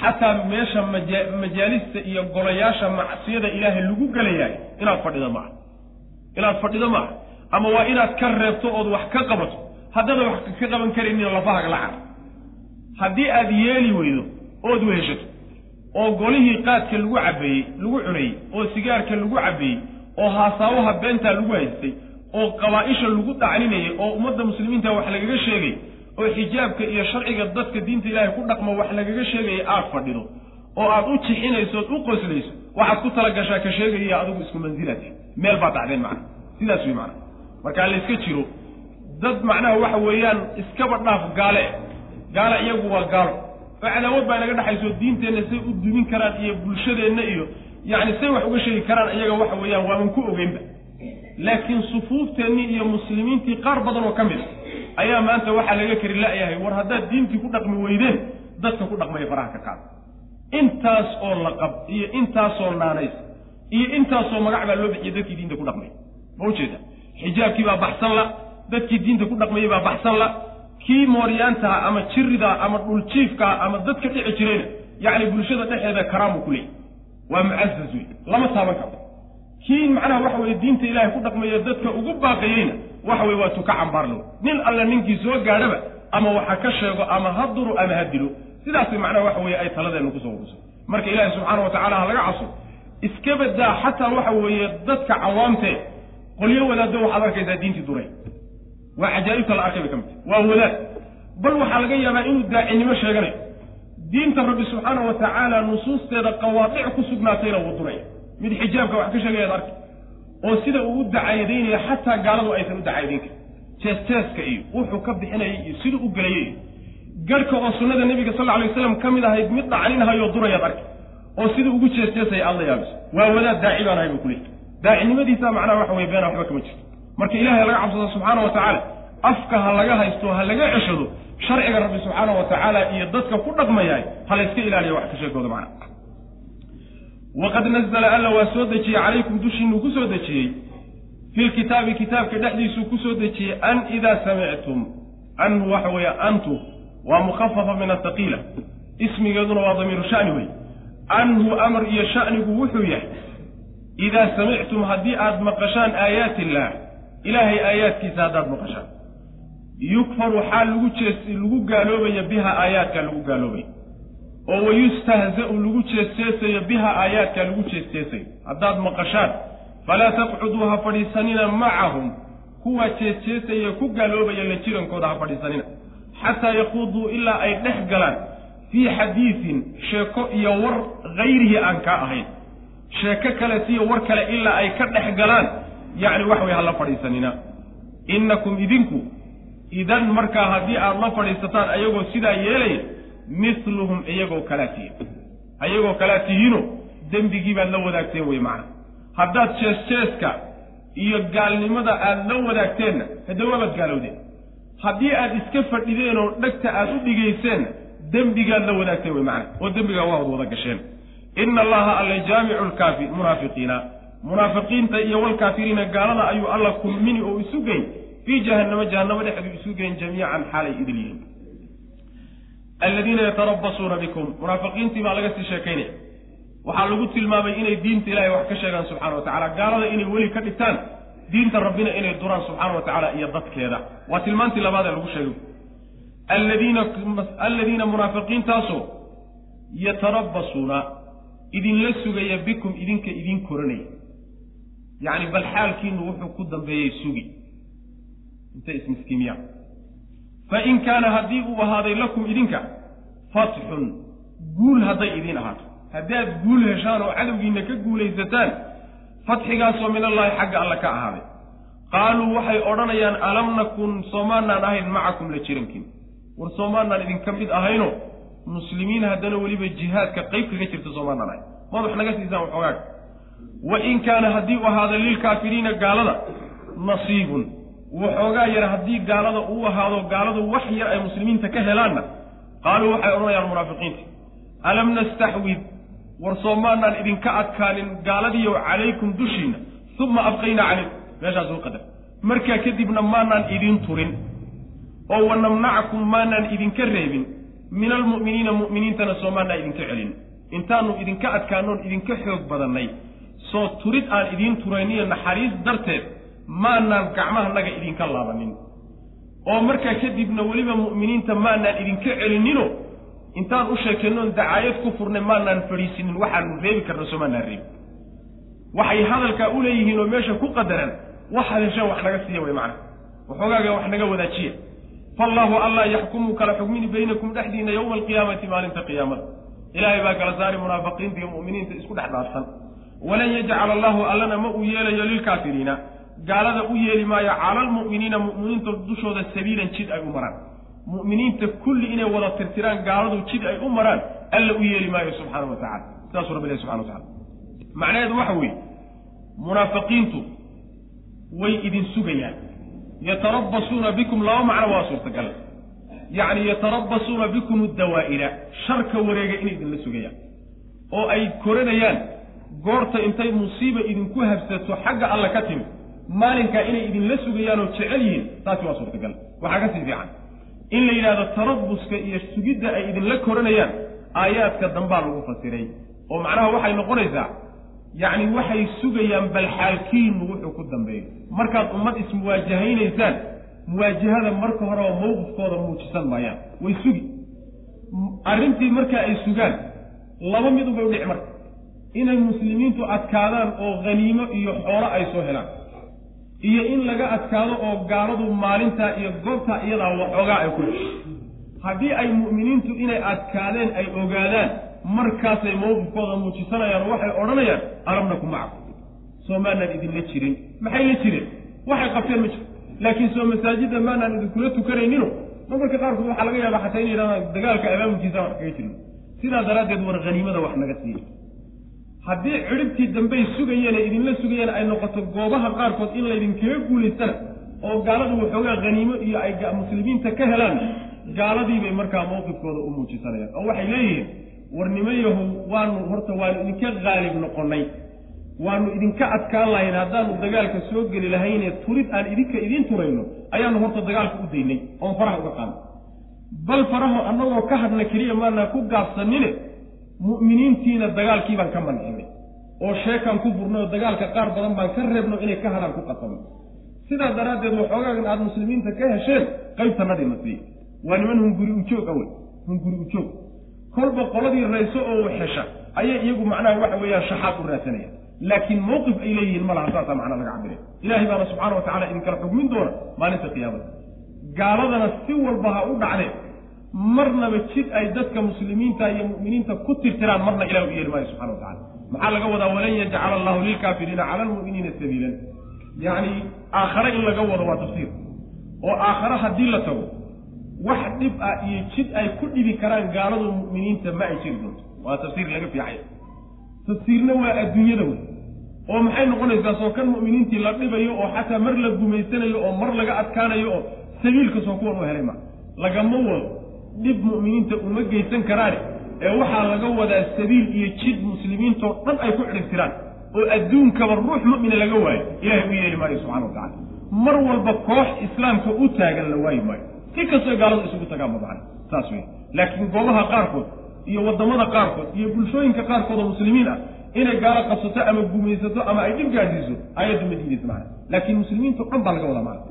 xataa meesha maja majaalista iyo golayaasha macsiyada ilaahay lagu gelayahay inaad fadhido maaha. Inaad fadhido maaha. Ama waa inaad ka reebto ood wax ka qabato haddana wax ka qaban karaynin lafahaga la car haddii aad yeeli weydo ood weheshato oo golihii qaadka lagu cabbeeyey lagu cunayey oo sigaarka lagu cabbeeyey oo haasaawaha beentaa lagu haystay oo qabaa-isha lagu dhacninayay oo ummadda muslimiinta wax lagaga sheegay oo xijaabka iyo sharciga dadka diinta ilaahay ku dhaqmo wax lagaga sheegaya aad fadhido oo aad u jixinayso ood u qoslayso waxaad ku tala gashaa ka sheegaya adigu isku mansilati meel baad dhacdeen macna. Sidaas wey macna. Markaa la iska jiro dad macnaha waxa weeyaan iskaba dhaaf gaale. Gaale iyagu waa gaalo oo cadaawad baa inaga dhexayso diinteenna say u dumin karaan iyo bulshadeenna iyo yacni say wax uga sheegi karaan iyaga waxa weeyaan waaban ku ogeynba. Laakiin sufuufteennii iyo muslimiintii qaar badan oo ka mid a ayaa maanta waxaa laga kari la-yahay war haddaad diintii ku dhaqmi weydeen dadka ku dhaqmaya faraha ka qaada intaas oo laqab iyo intaasoo naanays iyo intaasoo magac baa loo bixiyay dadkii diinta ku dhaqmay. Ma ujeeda xijaabkii baa baxsan la dadkii diinta ku dhaqmayay baa baxsan la. Kii mooryaantaha ama jiridaa ama dhuljiifkaa ama dadka dhici jirayna yacni bulshada dhexeeda karaamu ku leeyay waa mucazaz wey lama taaban karo. Kii macnaha waxa weye diinta ilaahay ku dhaqmaya dadka ugu baaqayeyna waxa weye waa tuka cambaarlow nin alle ninkii soo gaadhaba ama waxa ka sheego ama ha duro ama ha dilo. Sidaasay macnaha waxa weye ay taladeennu ku soo urusay marka ilaahi subxaana wa tacala ha laga caso iska badaa xataa waxa weeye dadka cawaamtee qolyo wadaaddo waxaad arkaysaa diintii duray waa cajaa'ibta la arkay bay ka mid waa wadaad. Bal waxaa laga yaabaa inuu daacinimo sheeganayo diinta rabbi subxaana wa tacaala nusuusteeda qawaadic ku sugnaatayna wuu duraya mid xijaabka wax ka sheegayaad arki. Oo sida uu u dacayadeynaya xataa gaaladu aysan u dacayadayn karin iyo wuxuu ka bixinayay iyo siduu u gelayay garhka oo sunnada nebiga sal lla alay waslam ka mid ahayd mid dhacninhayoo durayaad arki. Oo siduu ugu jees-jeesaya aad la yaabiso. Waa wadaad daaci baan ahay buu kuleeyay daacinimadiisa macnaha waxa weye beena waxba kama jirto marka ilahay laga cabsado subxaana wa tacaala afka ha laga haysto ha laga ceshado sharciga rabbi subxaana wa tacaala iyo dadka ku dhaqmayaay ha layska ilaaliya wax ka sheekooda macna. Waqad nazla alla waa soo dejiyey calaykum dushiinuu ku soo dejiyey fi lkitaabi kitaabka dhexdiisuu ku soo dejiyey an idaa samictum anhu waxa weeye antu waa mukhafafa min athaqiila ismigeeduna waa damiiru shani wey anhu amar iyo shanigu wuxuu yahay idaa samictum haddii aad maqashaan aayaati illaah ilaahay aayaadkiisa haddaad maqashaan. Yukfaru xaal lagu jees lagu gaaloobaya biha aayaadkaa lagu gaaloobaya oo wayustahza-u lagu jeesjeesayo biha aayaadkaa lagu jeesjeesayo haddaad maqashaan falaa taqcuduu ha fadhiisanina macahum kuwa jeesjeesaya ku gaaloobaya la jirankooda ha fadhiisanina. Xataa yaquuduu ilaa ay dhex galaan fii xadiidin sheeko iyo war hayrihi aan kaa ahayn. Sheeko kale siyo war kale ilaa ay ka dhex galaan yacni wax way hala fadhiisanina. Innakum idinku idan markaa haddii aada la fadhiisataan ayagoo sidaa yeelaya mithluhum iyagoo kalaa tihiin ayagoo kalaa tihiino dembigii baad la wadaagteen wey macana haddaad jees-jeeska iyo gaalnimada aada la wadaagteenna haddawabaad gaalowdeen. Haddii aad iska fadhideen oo dhegta aad u dhigayseenna dembigaad la wadaagteen wey macana oo dembigaa waad wada gasheen. Ina allaha alla jaamicu lkaafi munaafiqiina munaafiqiinta iyo walkaafiriina gaalada ayuu alla kulmini oo isu geyn. Fii jahannama jahannamo dhexdu isu geyn jamiican xaalay idil yihiin. Aladiina yatarabasuuna bikum. Munaafiqiintii baa laga sii sheekaynaya waxaa lagu tilmaamay inay diinta ilahay wax ka sheegaan subxana wa tacala gaalada inay weli ka dhigtaan diinta rabbina inay duraan subxaana wa tacaala iyo dadkeeda. Waa tilmaantii labaad ee lagu sheegay. Aladiina aladiina munaafiqiintaasoo yatarabasuuna. Idinla sugaya bikum idinka idin koranaya yacni bal xaalkiinu wuxuu ku dambeeyey sugi. Intay ismiskiimiyaan fain kaana haddii uu ahaaday lakum idinka fatxun guul hadday idiin ahaato. Haddaad guul heshaan oo cadowgiinna ka guulaysataan fatxigaasoo min allaahi xagga alle ka ahaaday. Qaaluu waxay odhanayaan alam nakun soomaanaan ahayn macakum la jirankin war soomaanaan idinka mid ahayno muslimiin haddana weliba jihaadka qayb kaga jirta soomaanaan ahayn. Maad wax naga siisaan waxoogaaga wa in kaana haddii u ahaada lilkaafiriina gaalada nasiibun. Waxoogaa yar haddii gaalada uu ahaado gaaladu wax yar ay muslimiinta ka helaanna qaaluu waxay odhanayaan munaafiqiinta alam nastaxwid war soomaanaan idinka adkaanin gaaladiiyo calaykum dushiinna uma abqaynaa calaykum meeshaasuu qadar. Markaa kadibna maanaan idin turin oo wa namnacakum maanaan idinka reebin min almu'miniina mu'miniintana soomaanaan idinka celin. Intaanu idinka adkaanoon idinka xoog badannay soo turid aan idiin turayniyo naxariis darteed maanaan gacmahanaga idinka laabanin. Oo markaa kadibna weliba mu'miniinta maanaan idinka celinino intaan u sheekeennoon dacaayad ku furnay maanaan fadhiisinin waxaanu reebi karna soo maanaan reebi. Waxay hadalkaa u leeyihiin oo meesha ku qadaraan waxaad hesheen wax naga siiya way macna. Waxoogaaga wax naga wadaajiya. Faallaahu allah yaxkumu kala xugmini baynakum dhexdiina yowma alqiyaamati maalinta qiyaamada. Ilaahay baa kala saari munaafiqiinta iyo mu'miniinta isku dhex dhaafsan walan yajcala allahu allana ma uu yeelayo lilkaafiriina gaalada u yeeli maayo cala almu'miniina mu'miniinta dushooda sabiilan jid ay u maraan. Mu'miniinta kulli inay wada tirtiraan gaaladu jid ay u maraan alla u yeeli maayo subxaana wa tacala sidaasuu rabbi ilahi subxana wa tacala macnaheedu waxa weeye munaafiqiintu way idin sugayaan. Yatarabasuuna bikum laba macno waa suurtagal. Yacni yatarabasuuna bikum dawaa'ira sharka wareega inay idinla sugayaan. Oo ay koranayaan goorta intay musiiba idinku habsato xagga alle ka timi maalinkaa inay idinla sugayaan oo jecel yihiin taasi waa suurtagal. Waxaa ka sii fiican. In la yidhahdo tarabuska iyo sugidda ay idinla koranayaan aayaadka dambaa lagu fasiray. Oo macnaha waxay noqonaysaa yacni waxay sugayaan bal xaalkiinu wuxuu ku dambeeyo markaad ummad ismuwaajahaynaysaan muwaajahada marka horeba mawqifkooda muujisan maayaan. Way sugi. Arrintii markaa ay sugaan laba mid ubay udhici marka inay muslimiintu adkaadaan oo khaniimo iyo xoolo ay soo helaan. Iyo in laga adkaado oo gaaladu maalintaa iyo goobtaa iyadaa waxoogaa ay ku hesho haddii ay mu'miniintu inay adkaadeen ay ogaadaan markaasay mawqifkooda muujisanayaan waxay odhanayaan alamnaku macakum soo maanaan idinla jirin. Maxay la jireen waxay qabteen ma jiro laakiin soo masaajidda maanaan idinkula tukanaynino marmarka qaarkood waxaa laga yaabaa xataa in yidhahdaan dagaalka abaabulkiisa wax kaga jirno sidaa daraaddeed war haniimada wax naga siiya haddii cidhibtii dambey sugayeen ee idinla sugayeen ay noqoto goobaha qaarkood in laydinkaga guulaystana oo gaaladu waxoogaa haniimo iyo ay muslimiinta ka helaan gaaladiibay markaa mawqifkooda u muujisanayaan. Oo waxay leeyihiin war nimayahow waanu horta waanu idinka qaalib noqonnay. Waanu idinka adkaan lahayn. Haddaanu dagaalka soo geli lahaynee turid aan idinka idiin turayno ayaanu horta dagaalka u daynay. Oon faraha uga qaadno. Bal faraho annagoo ka hadna keliya maanaa ku gaabsanine mu'miniintiina dagaalkii baan ka mancinay oo sheekaan ku furnay oo dagaalka qaar badan baan ka reebno inay ka hadhaan ku qasamay sidaa daraaddeed waxoogaagan aada muslimiinta ka hesheen qaybtanadiina siiya waa niman hunguri ujoog awey hunguri ujoog kolba qoladii rayso oo xesha ayay iyagu macnaha waxa weeyaan shaxaad u raadsanaya laakiin mawqif ay leeyihiin malaha saasaa macnaa laga cabiraya. Ilaahay baana subxaana wa tacala idinkala xugmin doona maalinta qiyaamada. Gaaladana si walba ha u dhacdeen marnaba jid ay dadka muslimiinta iyo mu'miniinta ku tirtiraan marna ilahi u yeeli maayo subxana wa tacala maxaa laga wadaa? Walan yajcala allahu lilkaafiriina cala almu'miniina sabiilan. Yacni aakhare in laga wado waa tafsiir. Oo aakhare haddii la tago wax dhib ah iyo jid ay ku dhibi karaan gaaladu mu'miniinta ma ay jiri doonto. Waa tafsiir laga fiicay tafsiirna waa adduunyada wey. Oo maxay noqonaysaa? Soo kan mu'miniintii la dhibayo oo xataa mar la gumaysanayo oo mar laga adkaanayo oo sabiilka soo kuwan u helay ma. Lagama wado dhib mu'miniinta uma geysan karaane ee waxaa laga wadaa sabiil iyo jid muslimiintoo dhan ay ku cidhibtiraan oo adduunkaba ruux mu'mina laga waayo ilahay u yeeli maayo subxana wa tacala mar walba koox islaamka u taagan la waayi maayo. Si kastoo gaaladu isugu tagaan ma macna saas wey laakiin goobaha qaarkood iyo waddamada qaarkood iyo bulshooyinka qaarkood oo muslimiin ah inay gaalo qabsato ama gumaysato ama ay dhib gaadhiiso aayaddu ma diidaysa macna laakiin muslimiintao dhan baa laga wadaa macna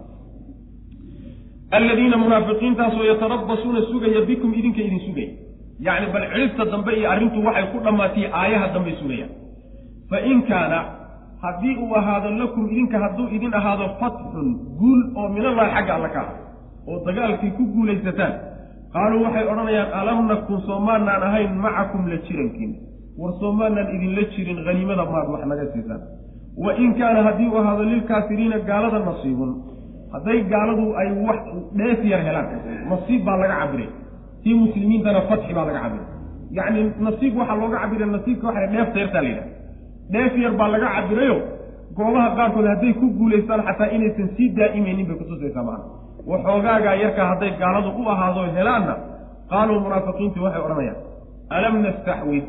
aladiina munaafiqiintaasoo yatarabasuuna sugaya bikum idinka idin sugaya yacni bal cidhibta dambe iyo arrintu waxay ku dhammaatay aayaha dambey sugayaan fa in kaana haddii uu ahaado lakum idinka hadduu idin ahaado fatxun guul oo minallahi xagga alla ka ah oo dagaalkii ku guulaysataan qaaluu waxay odhanayaan alam nakun soomaanaan ahayn macakum la jirankiin war soomaanaan idinla jirin haniimada maad wax naga siisaan wa in kaana haddii uu ahaado lilkaafiriina gaalada nasiibun hadday gaaladu ay wax dheef yar helaan. Nasiib baa laga cabiray. Tii muslimiintana fatxi baa laga cabiray. Yacni nasiib waxaa looga cabira nasiibka waxa dheefta yartaa la yidhaha dheef yar baa laga cabirayo. Goobaha qaarkood hadday ku guulaystaan xataa inaysan sii daa'imaynin bay kutusaysaa macana waxoogaagaa yarkaa hadday gaaladu u ahaado helaanna qaaluu munaafiqiintu waxay odhanayaan alam nastaxwid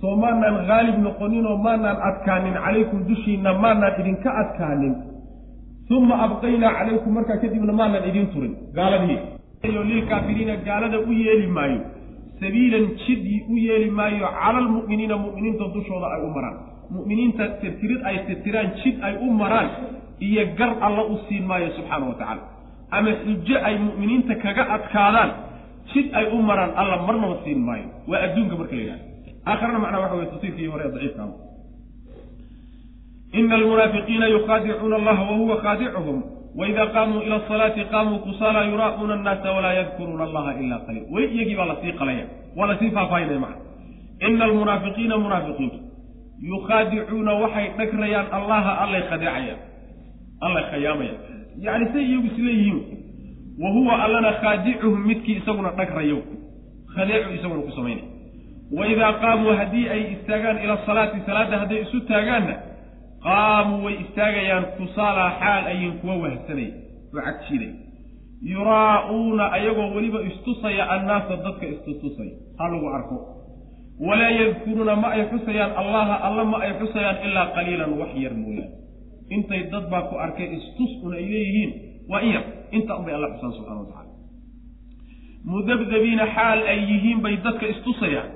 soo maanaan haalib noqoninoo maanaan adkaanin calaykum dushiinna maanaan idinka adkaanin uma abqaynaa calaykum markaa kadibna maanaan idin turin gaaladii lilkaafiriina gaalada u yeeli maayo sabiilan jid u yeeli maayo cala almu'miniina mu'miniinta dushooda ay u maraan mu'miniinta tirtirid ay tirtiraan jid ay u maraan iyo gar alla u siin maayo subxaana wa tacaala ama xujo ay mu'miniinta kaga adkaadaan jid ay u maraan alla marnaba siin maayo waa adduunka marka la yidhahdo aakhirana macnaha waxa weye tafsiirkii hore ee daciifka ina almunaafiqiina yukhaadicuuna allaha wahuwa khaadicuhum waida qaamuu ila asalaati qaamuu kusaala yuraa'uuna annaasa walaa yadkuruuna allaha ila qaliil weli iyagii baa la sii qalaya waa la sii faahfaahinaya macna ina almunaafiqiina munaafiqiintu yukhaadicuuna waxay dhagrayaan allaha allay khadeecayaan allay khayaamayaan yacni say iyagu isleeyihiin wa huwa allana khaadicuhum midkii isaguna dhagrayo khadeecu isaguna ku samaynaya waidaa qaamuu haddii ay istaagaan ila asalaati salaadda hadday isu taagaanna qaamuu way istaagayaan kusaalaa xaal ayin kuwa wahsanaya oo cagjiiday yuraa'uuna ayagoo weliba istusaya annaasa dadka istustusaya ha lagu arko. Walaa yadkuruuna ma ay xusayaan allaha alla ma ay xusayaan ilaa qaliilan wax yar mooyaan intay dad baa ku arkay istus un ay leeyihiin. Waa in yar inta unbay alla xusaan subxana wa tacala mudabdabiina xaal ay yihiin bay dadka istusayaan.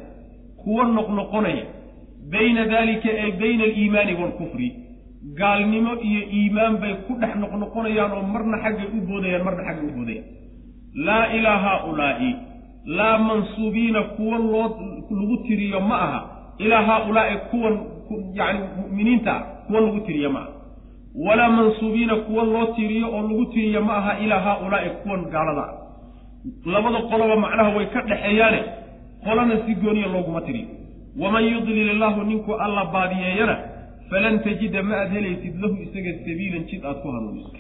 Kuwa noqnoqonaya bayna daalika ay bayna aliimaani waalkufri gaalnimo iyo iimaan bay ku dhex noqnoqonayaan oo marna xaggay u boodayaan marna xaggay u boodayaan. Laa ilaa haaulaa'i laa mansuubiina kuwa loo lagu tiriyo ma aha. Ilaa haaulaa'i kuwan yacni mu'miniinta ah kuwa lagu tiriyo ma aha. Walaa mansuubiina kuwa loo tiriyo oo lagu tiriyo ma aha ilaa haaulaa'i kuwan gaalada. Ah labada qoloba macnaha way ka dhexeeyaane. Qolana si gooniya looguma tiriyo waman yudlil illaahu ninkuu alla baadiyeeyana falan tajida ma aad helaysid lahu isaga sabiilan jid aad ku hanuuniso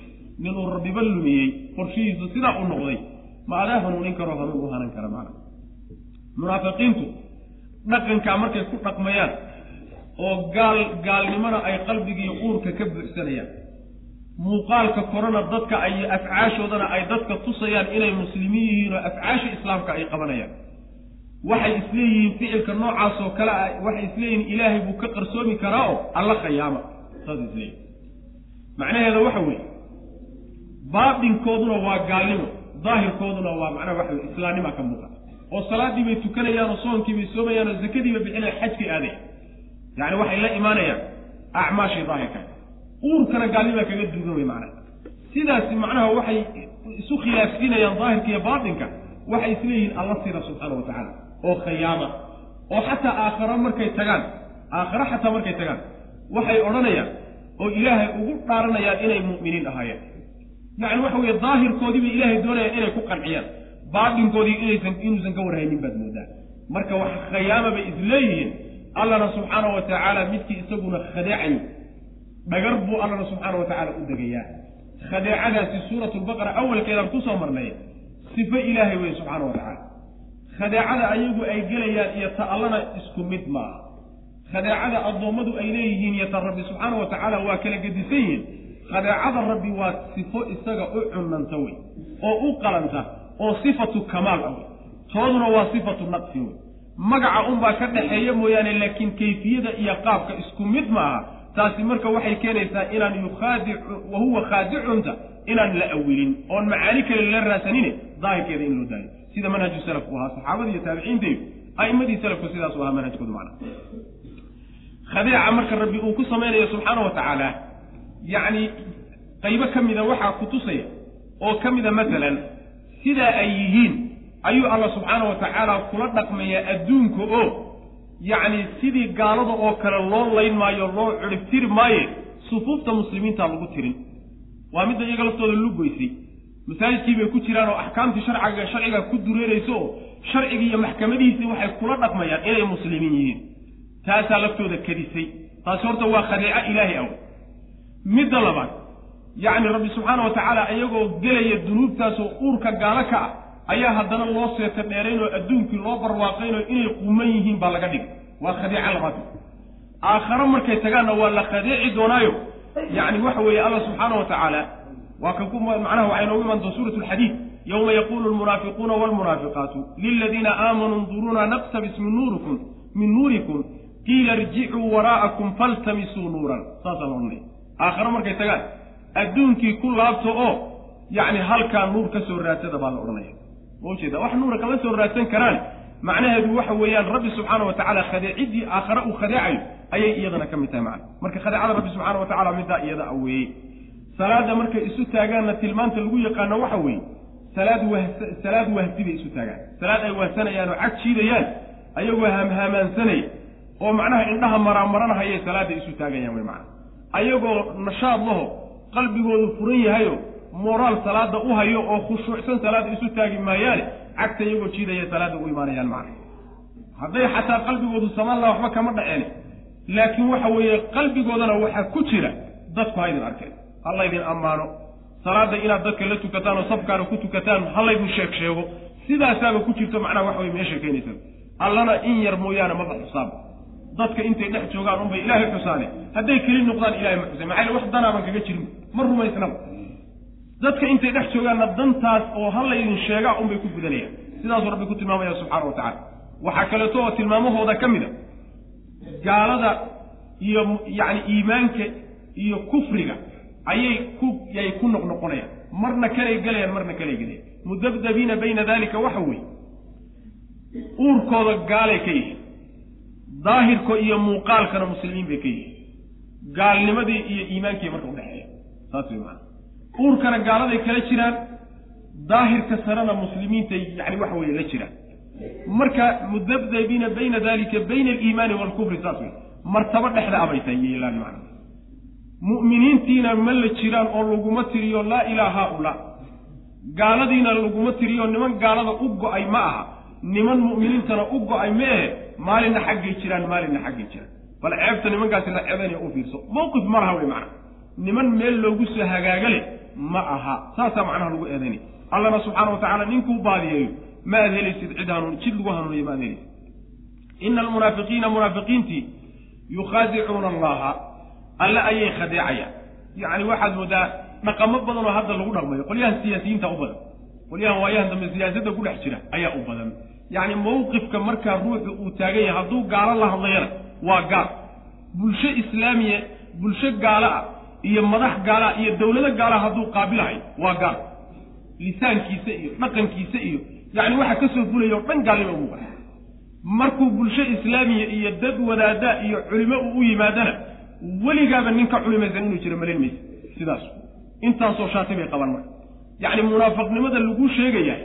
ninuu rabbiba lumiyey qorshihiisu sidaa u noqday ma adaa hanuunin karoo hanuun u hanan kara macna munaafiqiintu dhaqankaa markay ku dhaqmayaan oo gaal gaalnimona ay qalbigiiyo uurka ka buuxsanayaan muuqaalka korona dadka ay afcaashoodana ay dadka tusayaan inay muslimiin yihiin oo afcaasha islaamka ay qabanayaan waxay isleeyihiin ficilka noocaasoo kale ah waxay isleeyihiin ilaahay buu ka qarsoomi karaa oo alla khayaama saas isleeyihin macnaheeda waxa weeye baatinkooduna waa gaalnimo daahirkooduna waa macnaha waxa weye islaamnima ka muuqata. Oo salaaddii bay tukanayaan oo soonkii bay soomayaan oo zakadii bay bixinayaan xajkay aadaya yacni waxay la imaanayaan acmaashii daahirka. Uurkana gaalnimaa kaga duugan wey macnaha. Sidaasi macnaha waxay isu khilaafsiinayaan daahirka iyo baatinka waxay isleeyihiin alla sira subxaana wa tacaala oo khayaama oo xataa aakharo markay tagaan aakharo xataa markay tagaan. Waxay odhanayaan oo ilaahay ugu dhaaranayaan inay mu'miniin ahaayeen. Yacni waxa weeye daahirkoodii bay ilaahay doonayaan inay ku qanciyaan. Baatinkoodii inaysan inuusan ka warhaynin baad moodaa. Marka wax khayaama bay isleeyihiin allana subxaana wa tacaala midkii isaguna khadeecayo dhagar buu allana subxaana wa tacaala u degayaa. Khadeecadaasi suuratu lbaqara awalkeedaan ku soo marnay. Sifo ilaahay weye subxaana wa tacaala khadeecada ayagu ay gelayaan iyo ta allana isku mid maaha khadeecada addoommadu ay leeyihiin iyo ta rabbi subxaana wa tacaala waa kala gedisan yihiin. Khadeecada rabbi waa sifo isaga u cunanta wey oo u qalanta oo sifatu kamaal ah wey. Tooduna waa sifatu naqsi wey. Magaca unbaa ka dhaxeeya mooyaane laakiin kayfiyada iyo qaabka isku mid maaha taasi marka waxay keenaysaa inaan yukhaadicu wa huwa khaadicunta inaan la awilin oon macaani kale lala raasanine daahirkeeda in loo daayo sida manhaju salafku ahaa saxaabadii iyo taabiciintaydu a'immadii salafku sidaas u ahaa manhajkoodu macna. Khadeeca marka rabbi uu ku samaynayo subxaana wa tacaala yacni qaybo ka mida waxaa ku tusaya oo ka mida masalan sidaa ay yihiin ayuu alla subxaana wa tacaala kula dhaqmayaa adduunka oo yacni sidii gaalada oo kale loo layn maayo loo ciribtiri maaye sufuufta muslimiinta lagu tirin. Waa midda iyaga laftooda lugoysay masaajidkii bay ku jiraan oo axkaamtii sharciga sharciga ku dureerayso oo sharcigii iyo maxkamadihiisii waxay kula dhaqmayaan inay muslimiin yihiin. Taasaa laftooda kadisay. Taasi horta waa khadeeco ilaahay aw midda labaad yacni rabbi subxaana wa tacaala iyagoo gelaya dunuubtaasoo uurka gaalo ka ah ayaa haddana loo seeta dheerayn oo adduunkii loo barwaaqayn oo inay quman yihiin baa laga dhigay. Waa khadeeco labaad. Aakharo markay tagaanna waa la khadeeci doonaayo. Yacni waxa weeye alla subxaana wa tacaala waa kan ku macnaha waxay noogu imaan doon suurat alxadiid yowma yaquulu almunaafiquuna waalmunaafiqaatu liladiina aamanuu nduruuna naqtabis min nuurikum min nuurikum qiila irjicuu waraa'akum faltamisuu nuuran. Saasaa la odhanaya aakharo markay tagaan. Adduunkii ku laabto oo yacni halkaa nuur ka soo raadsada baa la odhanaya. Ma ujeeda wax nuura kama soo raadsan karaan macnaheedu waxa weeyaan rabbi subxaana wa tacaala khadeecidii aakhare uu khadeecayo ayay iyadana ka mid tahay macna. Marka khadeecada rabbi subxaana wa tacala middaa iyada a weeyey salaadda markay isu taagaanna tilmaanta lagu yaqaano waxa weeye salaad wahs salaad wahsi bay isu taagaan. Salaad ay wahsanayaan oo cag jiidayaan ayagoo hamhamaansanaya oo macnaha indhaha maraamaranahayay salaadda isu taagayaan wey macna. Ayagoo nashaad laho qalbigoodu furan yahayo moraal salaada u hayo oo khushuucsan salaada isu taagi maayaane cagta iyagoo jiidaya salaada u imaanayaan macna. Hadday xataa qalbigoodu samaan laha waxba kama dhaceene laakiin waxa weeye qalbigoodana waxaa ku jira dadku ha ydin arkeen ha laydin ammaano. Salaada inaad dadka la tukataan oo safkaana ku tukataan ha laydin sheeg sheego. Sidaasaaba ku jirto macnaha waxa weye meesha keenaysa allana in yar mooyaane maba xusaaba dadka intay dhex joogaan unbay ilaahay xusaane. Hadday keli noqdaan ilahay ma xuseen maxaa wax danaaban kaga jirin? Ma rumaysnaba. Dadka intay dhex joogaanna dantaas oo ha laydin sheegaa unbay ku gudanayaan. Sidaasuu rabbi ku tilmaamaya subxaana wa tacala waxaa kaleeto oo tilmaamahooda ka mid a. Gaalada iyo yacni iimaanka iyo kufriga ayay ku yay ku noqnoqonayaan. Marna kalay gelayaan marna kalay gelayaan mudabdabiina bayna dalika waxa weeye uurkooda gaalay ka yihiin daahirka iyo muuqaalkana muslimiin bay ka yihiin. Gaalnimadii iyo iimaankii marka udhexeeya saas way maana uurkana gaaladay kala jiraan daahirka sarena muslimiintay yani waxa weeye la jiraan marka mudabdabiina bayna dalika bayna aliimaani waalkufri saas wey martabo dhexda abay tahay yeelaan macna mu'miniintiina ma la jiraan oo laguma tiriyo laa ilaa haaulaa gaaladiina laguma tiriyo niman gaalada u go'ay ma aha. Niman mu'miniintana u go'ay ma ahe. Maalinna xaggay jiraan maalinna xaggay jiraan. Bal ceebta nimankaasi la ceebanaya u fiirso. Mawqif ma laha wey macna. Niman meel loogu soo hagaaga leh ma aha. Saasaa macnaha lagu eedaynaya allana subxaana wa tacala ninkuu baadiyeeyo ma aad helaysid cid hanuun jid lagu hanuuniyo ma aad helaysid. Ina almunaafiqiina munaafiqiintii yukhaadicuuna allaha alle ayay khadeecayaan. Yacni waxaad moodaa dhaqamo badan oo hadda lagu dhaqmayo qolyahan siyaasiyiinta u badan. Qolyahan waayahan dambe siyaasadda ku dhex jira ayaa u badan. Yacni mawqifka markaa ruuxu uu taagan yahay hadduu gaalo la hadlayana waa gaal. Bulsho islaamiya bulsho gaalo ah iyo madax gaala iyo dowlado gaala hadduu qaabilahay waa gaal. Lisaankiisa iyo dhaqankiisa iyo yacni waxa ka soo fulaya o dhan gaalnima umuuqa markuu bulsho islaamiya iyo dad wadaada iyo culimo uu u yimaadana weligaaba nin ka culimaysan inuu jiro malayn maysa sidaas. Intaasoo shaati bay qabaan marka. Yacni munaafiqnimada lagu sheegayaa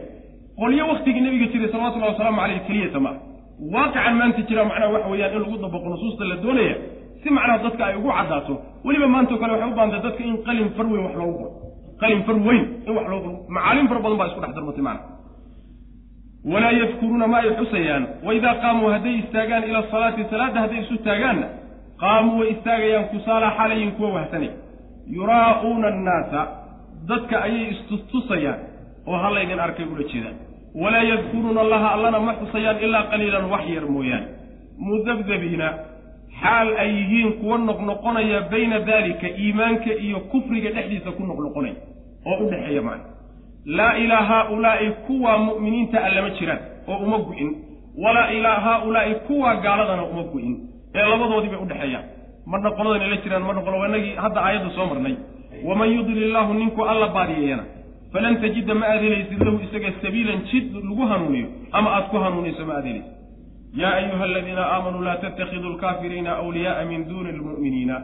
qolyo waktigii nabiga jiray salawatullahi wasalaamu caleyh keliyata maaha waaqican maanta jira macnaha waxa weeyaan in lagu dabaqo nusuusta la doonaya si macnaha dadka ay ugu caddaato weliba maantao kale waxay u baantay dadka in qalin far weyn wax loogu qoro. Qalin far weyn in wax loogu qoro. Macaalim fara badan baa isku dhex darmatay macna walaa yadkuruuna ma ay xusayaan. Waidaa qaamuu hadday istaagaan ila asalaati salaadda hadday isu taagaanna qaamuu way istaagayaan kusaala xalayin kuwa wahsanay yuraa'uuna annaasa dadka ayay istustusayaan oo hallaydin arkay ula jeedaan. walaa yadkuruuna allaha allana ma xusayaan ilaa qaliilan wax yar mooyaane mudabdabiina xaal ay yihiin kuwa noqnoqonaya bayna daalika iimaanka iyo kufriga dhexdiisa ku noqnoqonaya oo u dhexeeya macna. laa ilaa haaulaa'i kuwaa mu'miniinta allama jiraan oo uma gu'in. walaa ilaa haaulaa'i kuwaa gaaladana uma gu'in ee labadoodii bay udhexeeyaan marna qoladana la jiraan marna qolo inagii hadda aayadda soo marnay. Waman yudlil illaahu ninkuu alla baadiyeeyana falan tajida ma aad helaysid lahu isaga sabiilan jid lagu hanuuniyo ama aad ku hanuunayso ma aad helaysid yaa ayuha aladiina aamanuu laa tattakhiduu alkaafiriina awliyaaa min duuni almu'miniina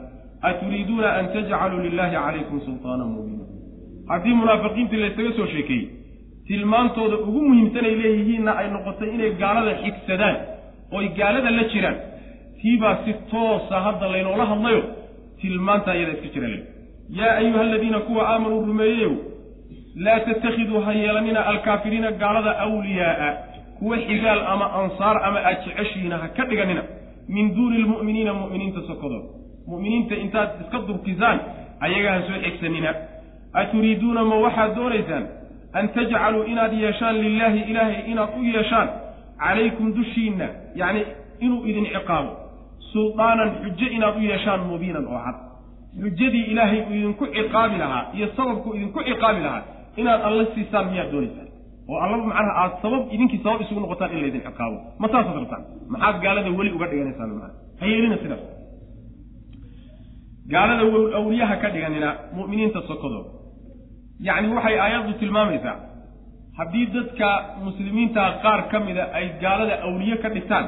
aturiiduuna an tajcaluu lilahi calaykum sulطaana mubiina. Haddii munaafiqiintii laysaga soo sheekeeyey tilmaantooda ugu muhiimsanay leeyihiinna ay noqotay inay gaalada xigsadaan oy gaalada la jiraan tiibaa si toosa hadda laynoola hadlayo tilmaanta iyada iska jira le yaa ayuha aladiina kuwa aamanuu rumeeyeyow laa tattakhiduu ha yeelanina alkaafiriina gaalada awliyaaa kuwa xigaal ama ansaar ama aad jeceshihiina ha ka dhiganina min duuni lmu'miniina mu'miniinta sokodooda mu'miniinta intaad iska durkisaan ayaga ha soo xigsanina. Aturiiduuna ma waxaad doonaysaan an tajcaluu inaad yeeshaan lilaahi ilaahay inaad u yeeshaan calaykum dushiinna yacni inuu idin ciqaabo suldaanan xujo inaad u yeeshaan mubiinan oo cad. Xujadii ilaahay uu idinku ciqaabi lahaa iyo sababku idinku ciqaabi lahaa inaad alla siisaan miyaad doonaysaan. Oo alla macnaha aad sabab idinkii sabab isugu noqotaan in laydin ciqaabo. Ma saasaad rabtaan maxaad gaalada weli uga dhiganaysaan macana ha yeelina sidaas. Gaalada awliyaha ka dhiganina mu'miniinta sokodooda yacni waxay aayaddu tilmaamaysaa. Haddii dadka muslimiinta qaar ka mida ay gaalada awliye ka dhigtaan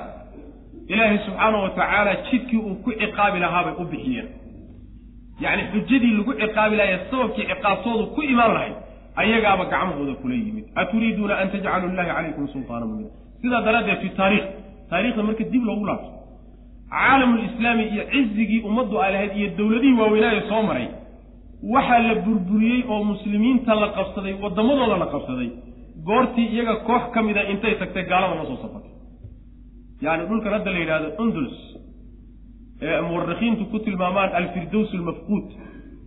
ilaahay subxaana wa tacaala jidkii uu ku ciqaabi lahaabay u bixiyeen. Yacni xujadii lagu ciqaabi lahaye sababkii ciqaabtoodu ku imaan lahayd ayagaaba gacmahooda kula yimid aturiiduuna an tajcaluu lilahi calaykum sultaana mubiina. Sidaa daraaddeed fi taariikh taarikhda marka dib loogu laabto caalamulislaami iyo cizigii ummaddu ay iyo dowladihii waaweynaaye soo maray waxaa la burburiyey oo muslimiinta la qabsaday waddamadooda la qabsaday goortii iyaga koox ka mida intay tagtay gaalada la soo safartay yacni dhulkan hadda la yidhahdo undulus ee muwarikiintu ku tilmaamaan alfirdows almafquud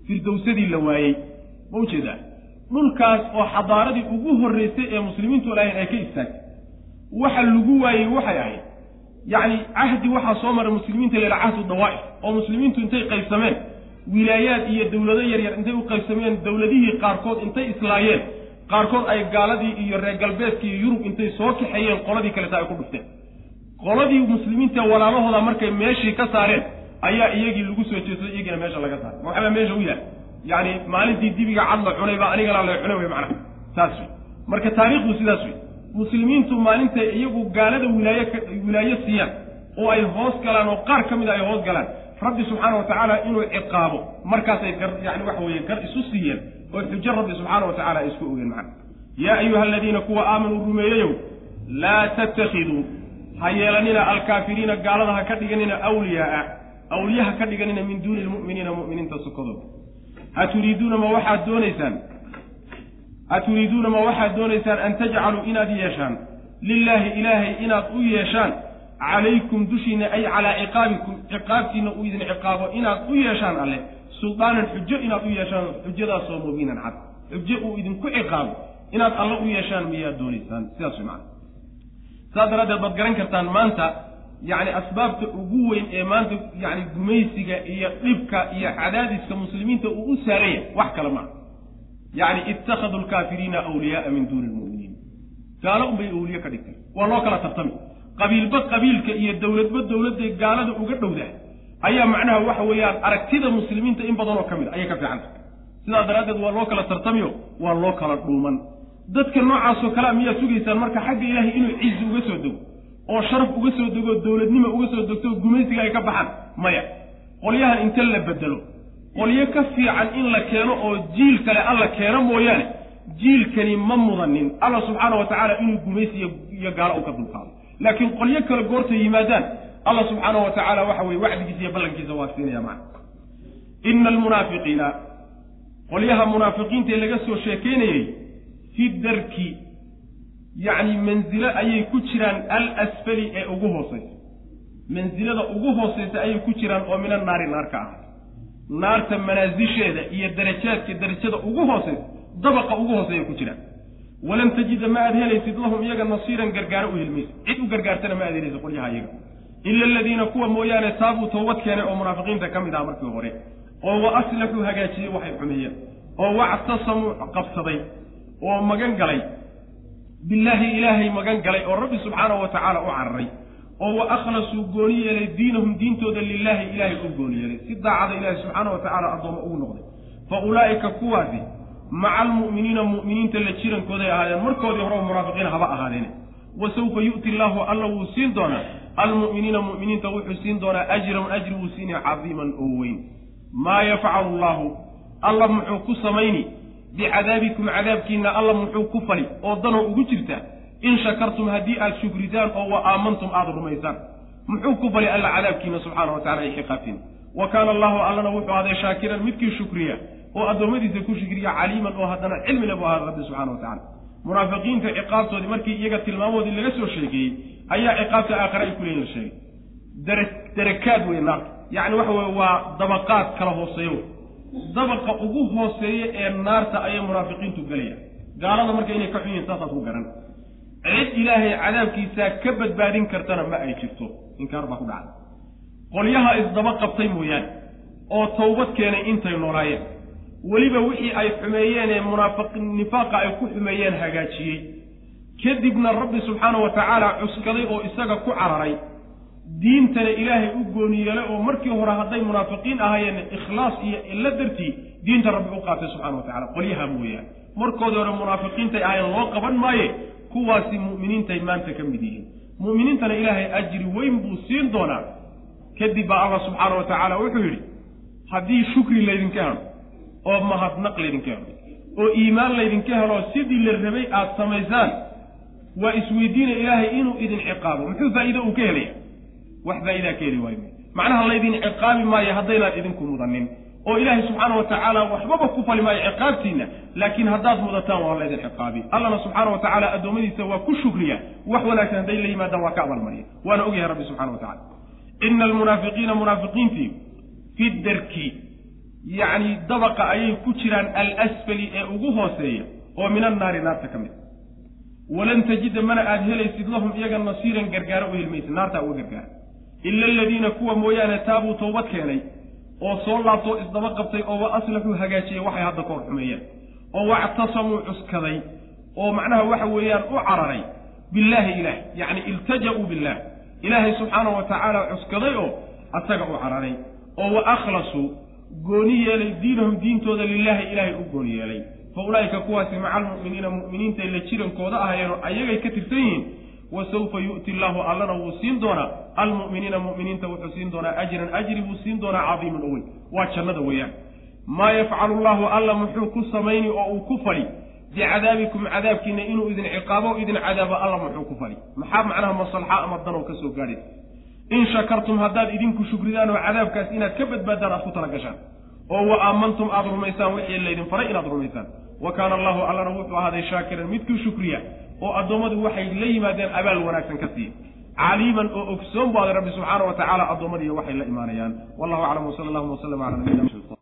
firdowsadii la waayey. Ma u jeedaa dhulkaas oo xadaaradii ugu horreysay ee muslimiintu lahayn ay ka istaagtay. Waxa lagu waayey waxay ahayd. Yacni cahdi waxaa soo maray muslimiinta la yidhaha cahdu dawaa'if oo muslimiintu intay qaybsameen. Wilaayaad iyo dowlado yaryar intay u qaybsameen dowladihii qaarkood intay islaayeen. Qaarkood ay gaaladii iyo reer galbeedka iyo yurub intay soo kaxeeyeen qoladii kaleta ay ku dhufteen qoladii muslimiinta walaalahooda markay meeshii ka saareen ayaa iyagii lagu soo jeesaday iyagiina meesha laga saaray ma waxbaa meesha u yaal yacni maalintii dibiga cad la cunay baa anigana la cunay wey macnaha. Saas wey marka taariikhdu sidaas wey muslimiintu maalintay iyagu gaalada wilaaye wilaaye siiyaan oo ay hoos galaan oo qaar ka mida ay hoos galaan rabbi subxaana wa tacaala inuu ciqaabo markaasay gar yani waxa weeye gar isu siiyeen oo xujo rabbi subxaana wa tacala ay isku ogeen macna yaa ayuha aladiina kuwa aamanuu rumeeyeyow laa tattakhiduu ha yeelanina alkaafiriina gaalada ha ka dhiganina awliyaaa. Awliya ha ka dhiganina min duuni lmu'miniina mu'miniinta sokodooda ha turiiduuna ma waxaad doonaysaan? Aturiiduuna ma waxaad doonaysaan an tajcaluu inaad yeeshaan? Lilaahi ilaahay inaad u yeeshaan calaykum dushiina ay calaa ciqaabikum ciqaabtiina uu idin ciqaabo inaad u yeeshaan alle suldaanan xujo inaad u yeeshaan xujadaasoo mubiinan cad. Xujo uu idinku ciqaabo inaad alle u yeeshaan miyaad doonaysaan? Sidaas way macana saas daraaddeed baad garan kartaan maanta yacni asbaabta ugu weyn ee maanta yacni gumaysiga iyo dhibka iyo cadaadiska muslimiinta uu u saaraya wax kale maaha yacni ittakhaduu alkaafiriina awliyaaa min duuni lmu'miniin gaalo unbay awliye ka dhigtay. Waa loo kala tartami. Qabiilba qabiilka iyo dowladba dowladday gaalada uga dhowdaa ayaa macnaha waxa weeyaan aragtida muslimiinta in badanoo ka mid a ayay ka fiican tahay. Sidaas daraaddeed waa loo kala tartamiyo waa loo kala dhuuman dadka noocaasoo kalea miyaad sugaysaan marka xagga ilaahay inuu cizi uga soo dego? Oo sharaf uga soo dego dowladnimo uga soo degto gumaysiga ay ka baxaan? Maya. Qolyahan inta la bedelo qolyo ka fiican in la keeno oo jiil kale alla keeno mooyaane jiilkani ma mudanin. Alla subxaana wa tacaala inuu gumaysi iyo gaalo u ka dulqaado laakiin qolyo kale goortay yimaadaan alla subxaana wa tacaala waxa weye wacdigiisa iyo ballankiisa waa siinaya macna ina almunaafiqiina qolyaha munaafiqiinta ee laga soo sheekeynayey fi darki yacni manzilo ayay ku jiraan alasfali ee ugu hooseysa mansilada ugu hooseysa ayay ku jiraan oo mina naari naar ka ah. Naarta manaasisheeda iyo darajaadka darajada ugu hooseysa dabaqa ugu hooseeya ku jiraan. Walan tajida ma aad helaysid lahum iyaga nasiiran gargaaro u helmaysid cid u gargaartana ma aad helaysid qolyaha iyaga. Ila aladiina kuwa mooyaane taabuu toobad keenay oo munaafiqiinta ka mid ah markii hore. Oo wa aslaxuu hagaajiyey waxay xumeeyeen oo wactasamuu qabsaday oo magan galay. Billaahi ilaahay magan galay oo rabbi subxaanahu wa tacaala u cararay oo wa akhlasuu gooni yeelay diinahum diintooda lilaahi ilaahay u gooni yeelay. Si daacada ilaahi subxaana wa addooma ugu noqday. Fa ulaa'ika kuwaasi maca almu'miniina mu'miniinta la jirankooday ahaadeen markoodii hore oo munaafiqiin haba ahaadeene wa sawfa yu'ti illaahu alla wuu siin doonaa. Almu'miniina mu'miniinta wuxuu siin doonaa ajran ajri wuu siinaya cadiiman oo weyn. Maa yafcalu allaahu alla muxuu ku samayni bicadaabikum cadaabkiina alla muxuu ku fali oo danoo ugu jirta in shakartum haddii aad shukritaan oo wa aamantum aada rumaysaan muxuu ku fali alla cadaabkiina subxaana wa tacala ay xiqaabtiin wa kaana allahu allana wuxuu ahaday shaakiran midkii shukriya oo addoommadiisa ku shukriya caliiman oo haddana cilmile buu ahaada rabbi subxana wa tacala munaafiqiinta ciqaabtoodii markii iyaga tilmaamoodii laga soo sheegeeyey ayaa ciqaabta aakhare ay ku leeyihiin la sheegay dara darakaad wey naarta yacni waxa weye waa dabaqaad kala hooseeyo dabaqa ugu hooseeya ee naarta ayay munaafiqiintu gelayaan gaalada marka inay ka xun yihiin saasaad ku garan. Cid ilaahay cadaabkiisaa ka badbaadin kartana ma ay jirto. Inkaar baa ku dhacday qolyaha isdaba qabtay mooyaane oo tawbad keenay intay noolaayeen. Weliba wixii ay xumeeyeen ee munaafiq nifaaqa ay ku xumeeyeen hagaajiyey. Kadibna rabbi subxaana wa tacaala cuskaday oo isaga ku cararay diintana ilaahay u gooni yeelay oo markii hore hadday munaafiqiin ahaayeen ikhlaas iyo illa dartii diinta rabbi u qaatay subxana wa tacala qolyaha mooyaane markoodii hore munaafiqiintay ahayen loo qaban maaye kuwaasi mu'miniintay maanta ka mid yihiin. Mu'miniintana ilaahay ajri weyn buu siin doonaa. Kadib baa allah subxaana wa tacaala wuxuu yidhi haddii shukri laydinka helo oo mahadnaq laydinka helo oo iimaan laydinka helo sidii la rabay aada samaysaan waa isweydiina ilaahay inuu idin ciqaabo. Muxuu faa'iido uu ka helaya wax faa'idaa ka heli waayo macnaha laydin ciqaabi maayo haddaynaan idinku mudanin oo ilaahay subxaana wa tacaala waxbaba ku fali maayo ciqaabtiinna laakiin haddaad mudataan waa laydin ciqaabi. Allana subxaana wa tacaala addoommadiisa waa ku shukriya. Wax wanaagsan hadday la yimaadaan waa ka abaalmariya. Waana ogyahay rabbi subxana wa tacala ina almunaafiqiina munaafiqiintii fi darki yacni dabaqa ayay ku jiraan alasfali ee ugu hooseeya oo min annaari naarta ka mid. Walan tajida mana aad helaysid lahum iyaga nasiiran gargaaro u helmaysid naartaa uga gargaara ila aladiina kuwa mooyaane taabuu towbad keenay oo soo laabtoo isdaba qabtay oo wa aslaxuu hagaajiyey waxay hadda ka xumeeyeen oo wactasamuu cuskaday oo macnaha waxa weeyaan u cararay billaahi ilaah yacni iltaja'uu billaah ilaahay subxaana wa tacaala cuskaday oo asaga u cararay oo wa akhlasuu gooni yeelay diinahum diintooda lilaahi ilaahay u gooni yeelay fa ulaa'ika kuwaasi maca almu'miniina mu'miniintay la jirankooda ahayeenoo ayagay ka tirsan yihiin wa sawfa yu'ti allaahu allana wuu siin doonaa. Almu'miniina mu'miniinta wuxuu siin doonaa ajran. Ajri buu siin doonaa cadiiman oweyn waa jannada weeyaan. Maa yafcalu allaahu alla muxuu ku samayni oo uu ku fali. Bicadaabikum cadaabkiina inuu idin ciqaabo idin cadaabo alla muxuu ku fali. Maxaa macnaha masalxa ama danoo ka soo gaadhaysa in shakartum haddaad idinku shukridaan oo cadaabkaas inaad ka badbaadaan aad ku tala gashaan. Oo wa aamantum aada rumaysaan wixii laydin faray inaad rumaysaan. Wa kaana allahu allana wuxuu ahaaday shaakiran midkuu shukriya oo addoommadu waxay la yimaadeen abaal wanaagsan ka siiya caliiman oo ogsoon bu aday rabbi subxaana wa tacaala addoommadiiyo waxay la imaanayaan. Wallahu aclam wsala allahuma waslama cala nabiyina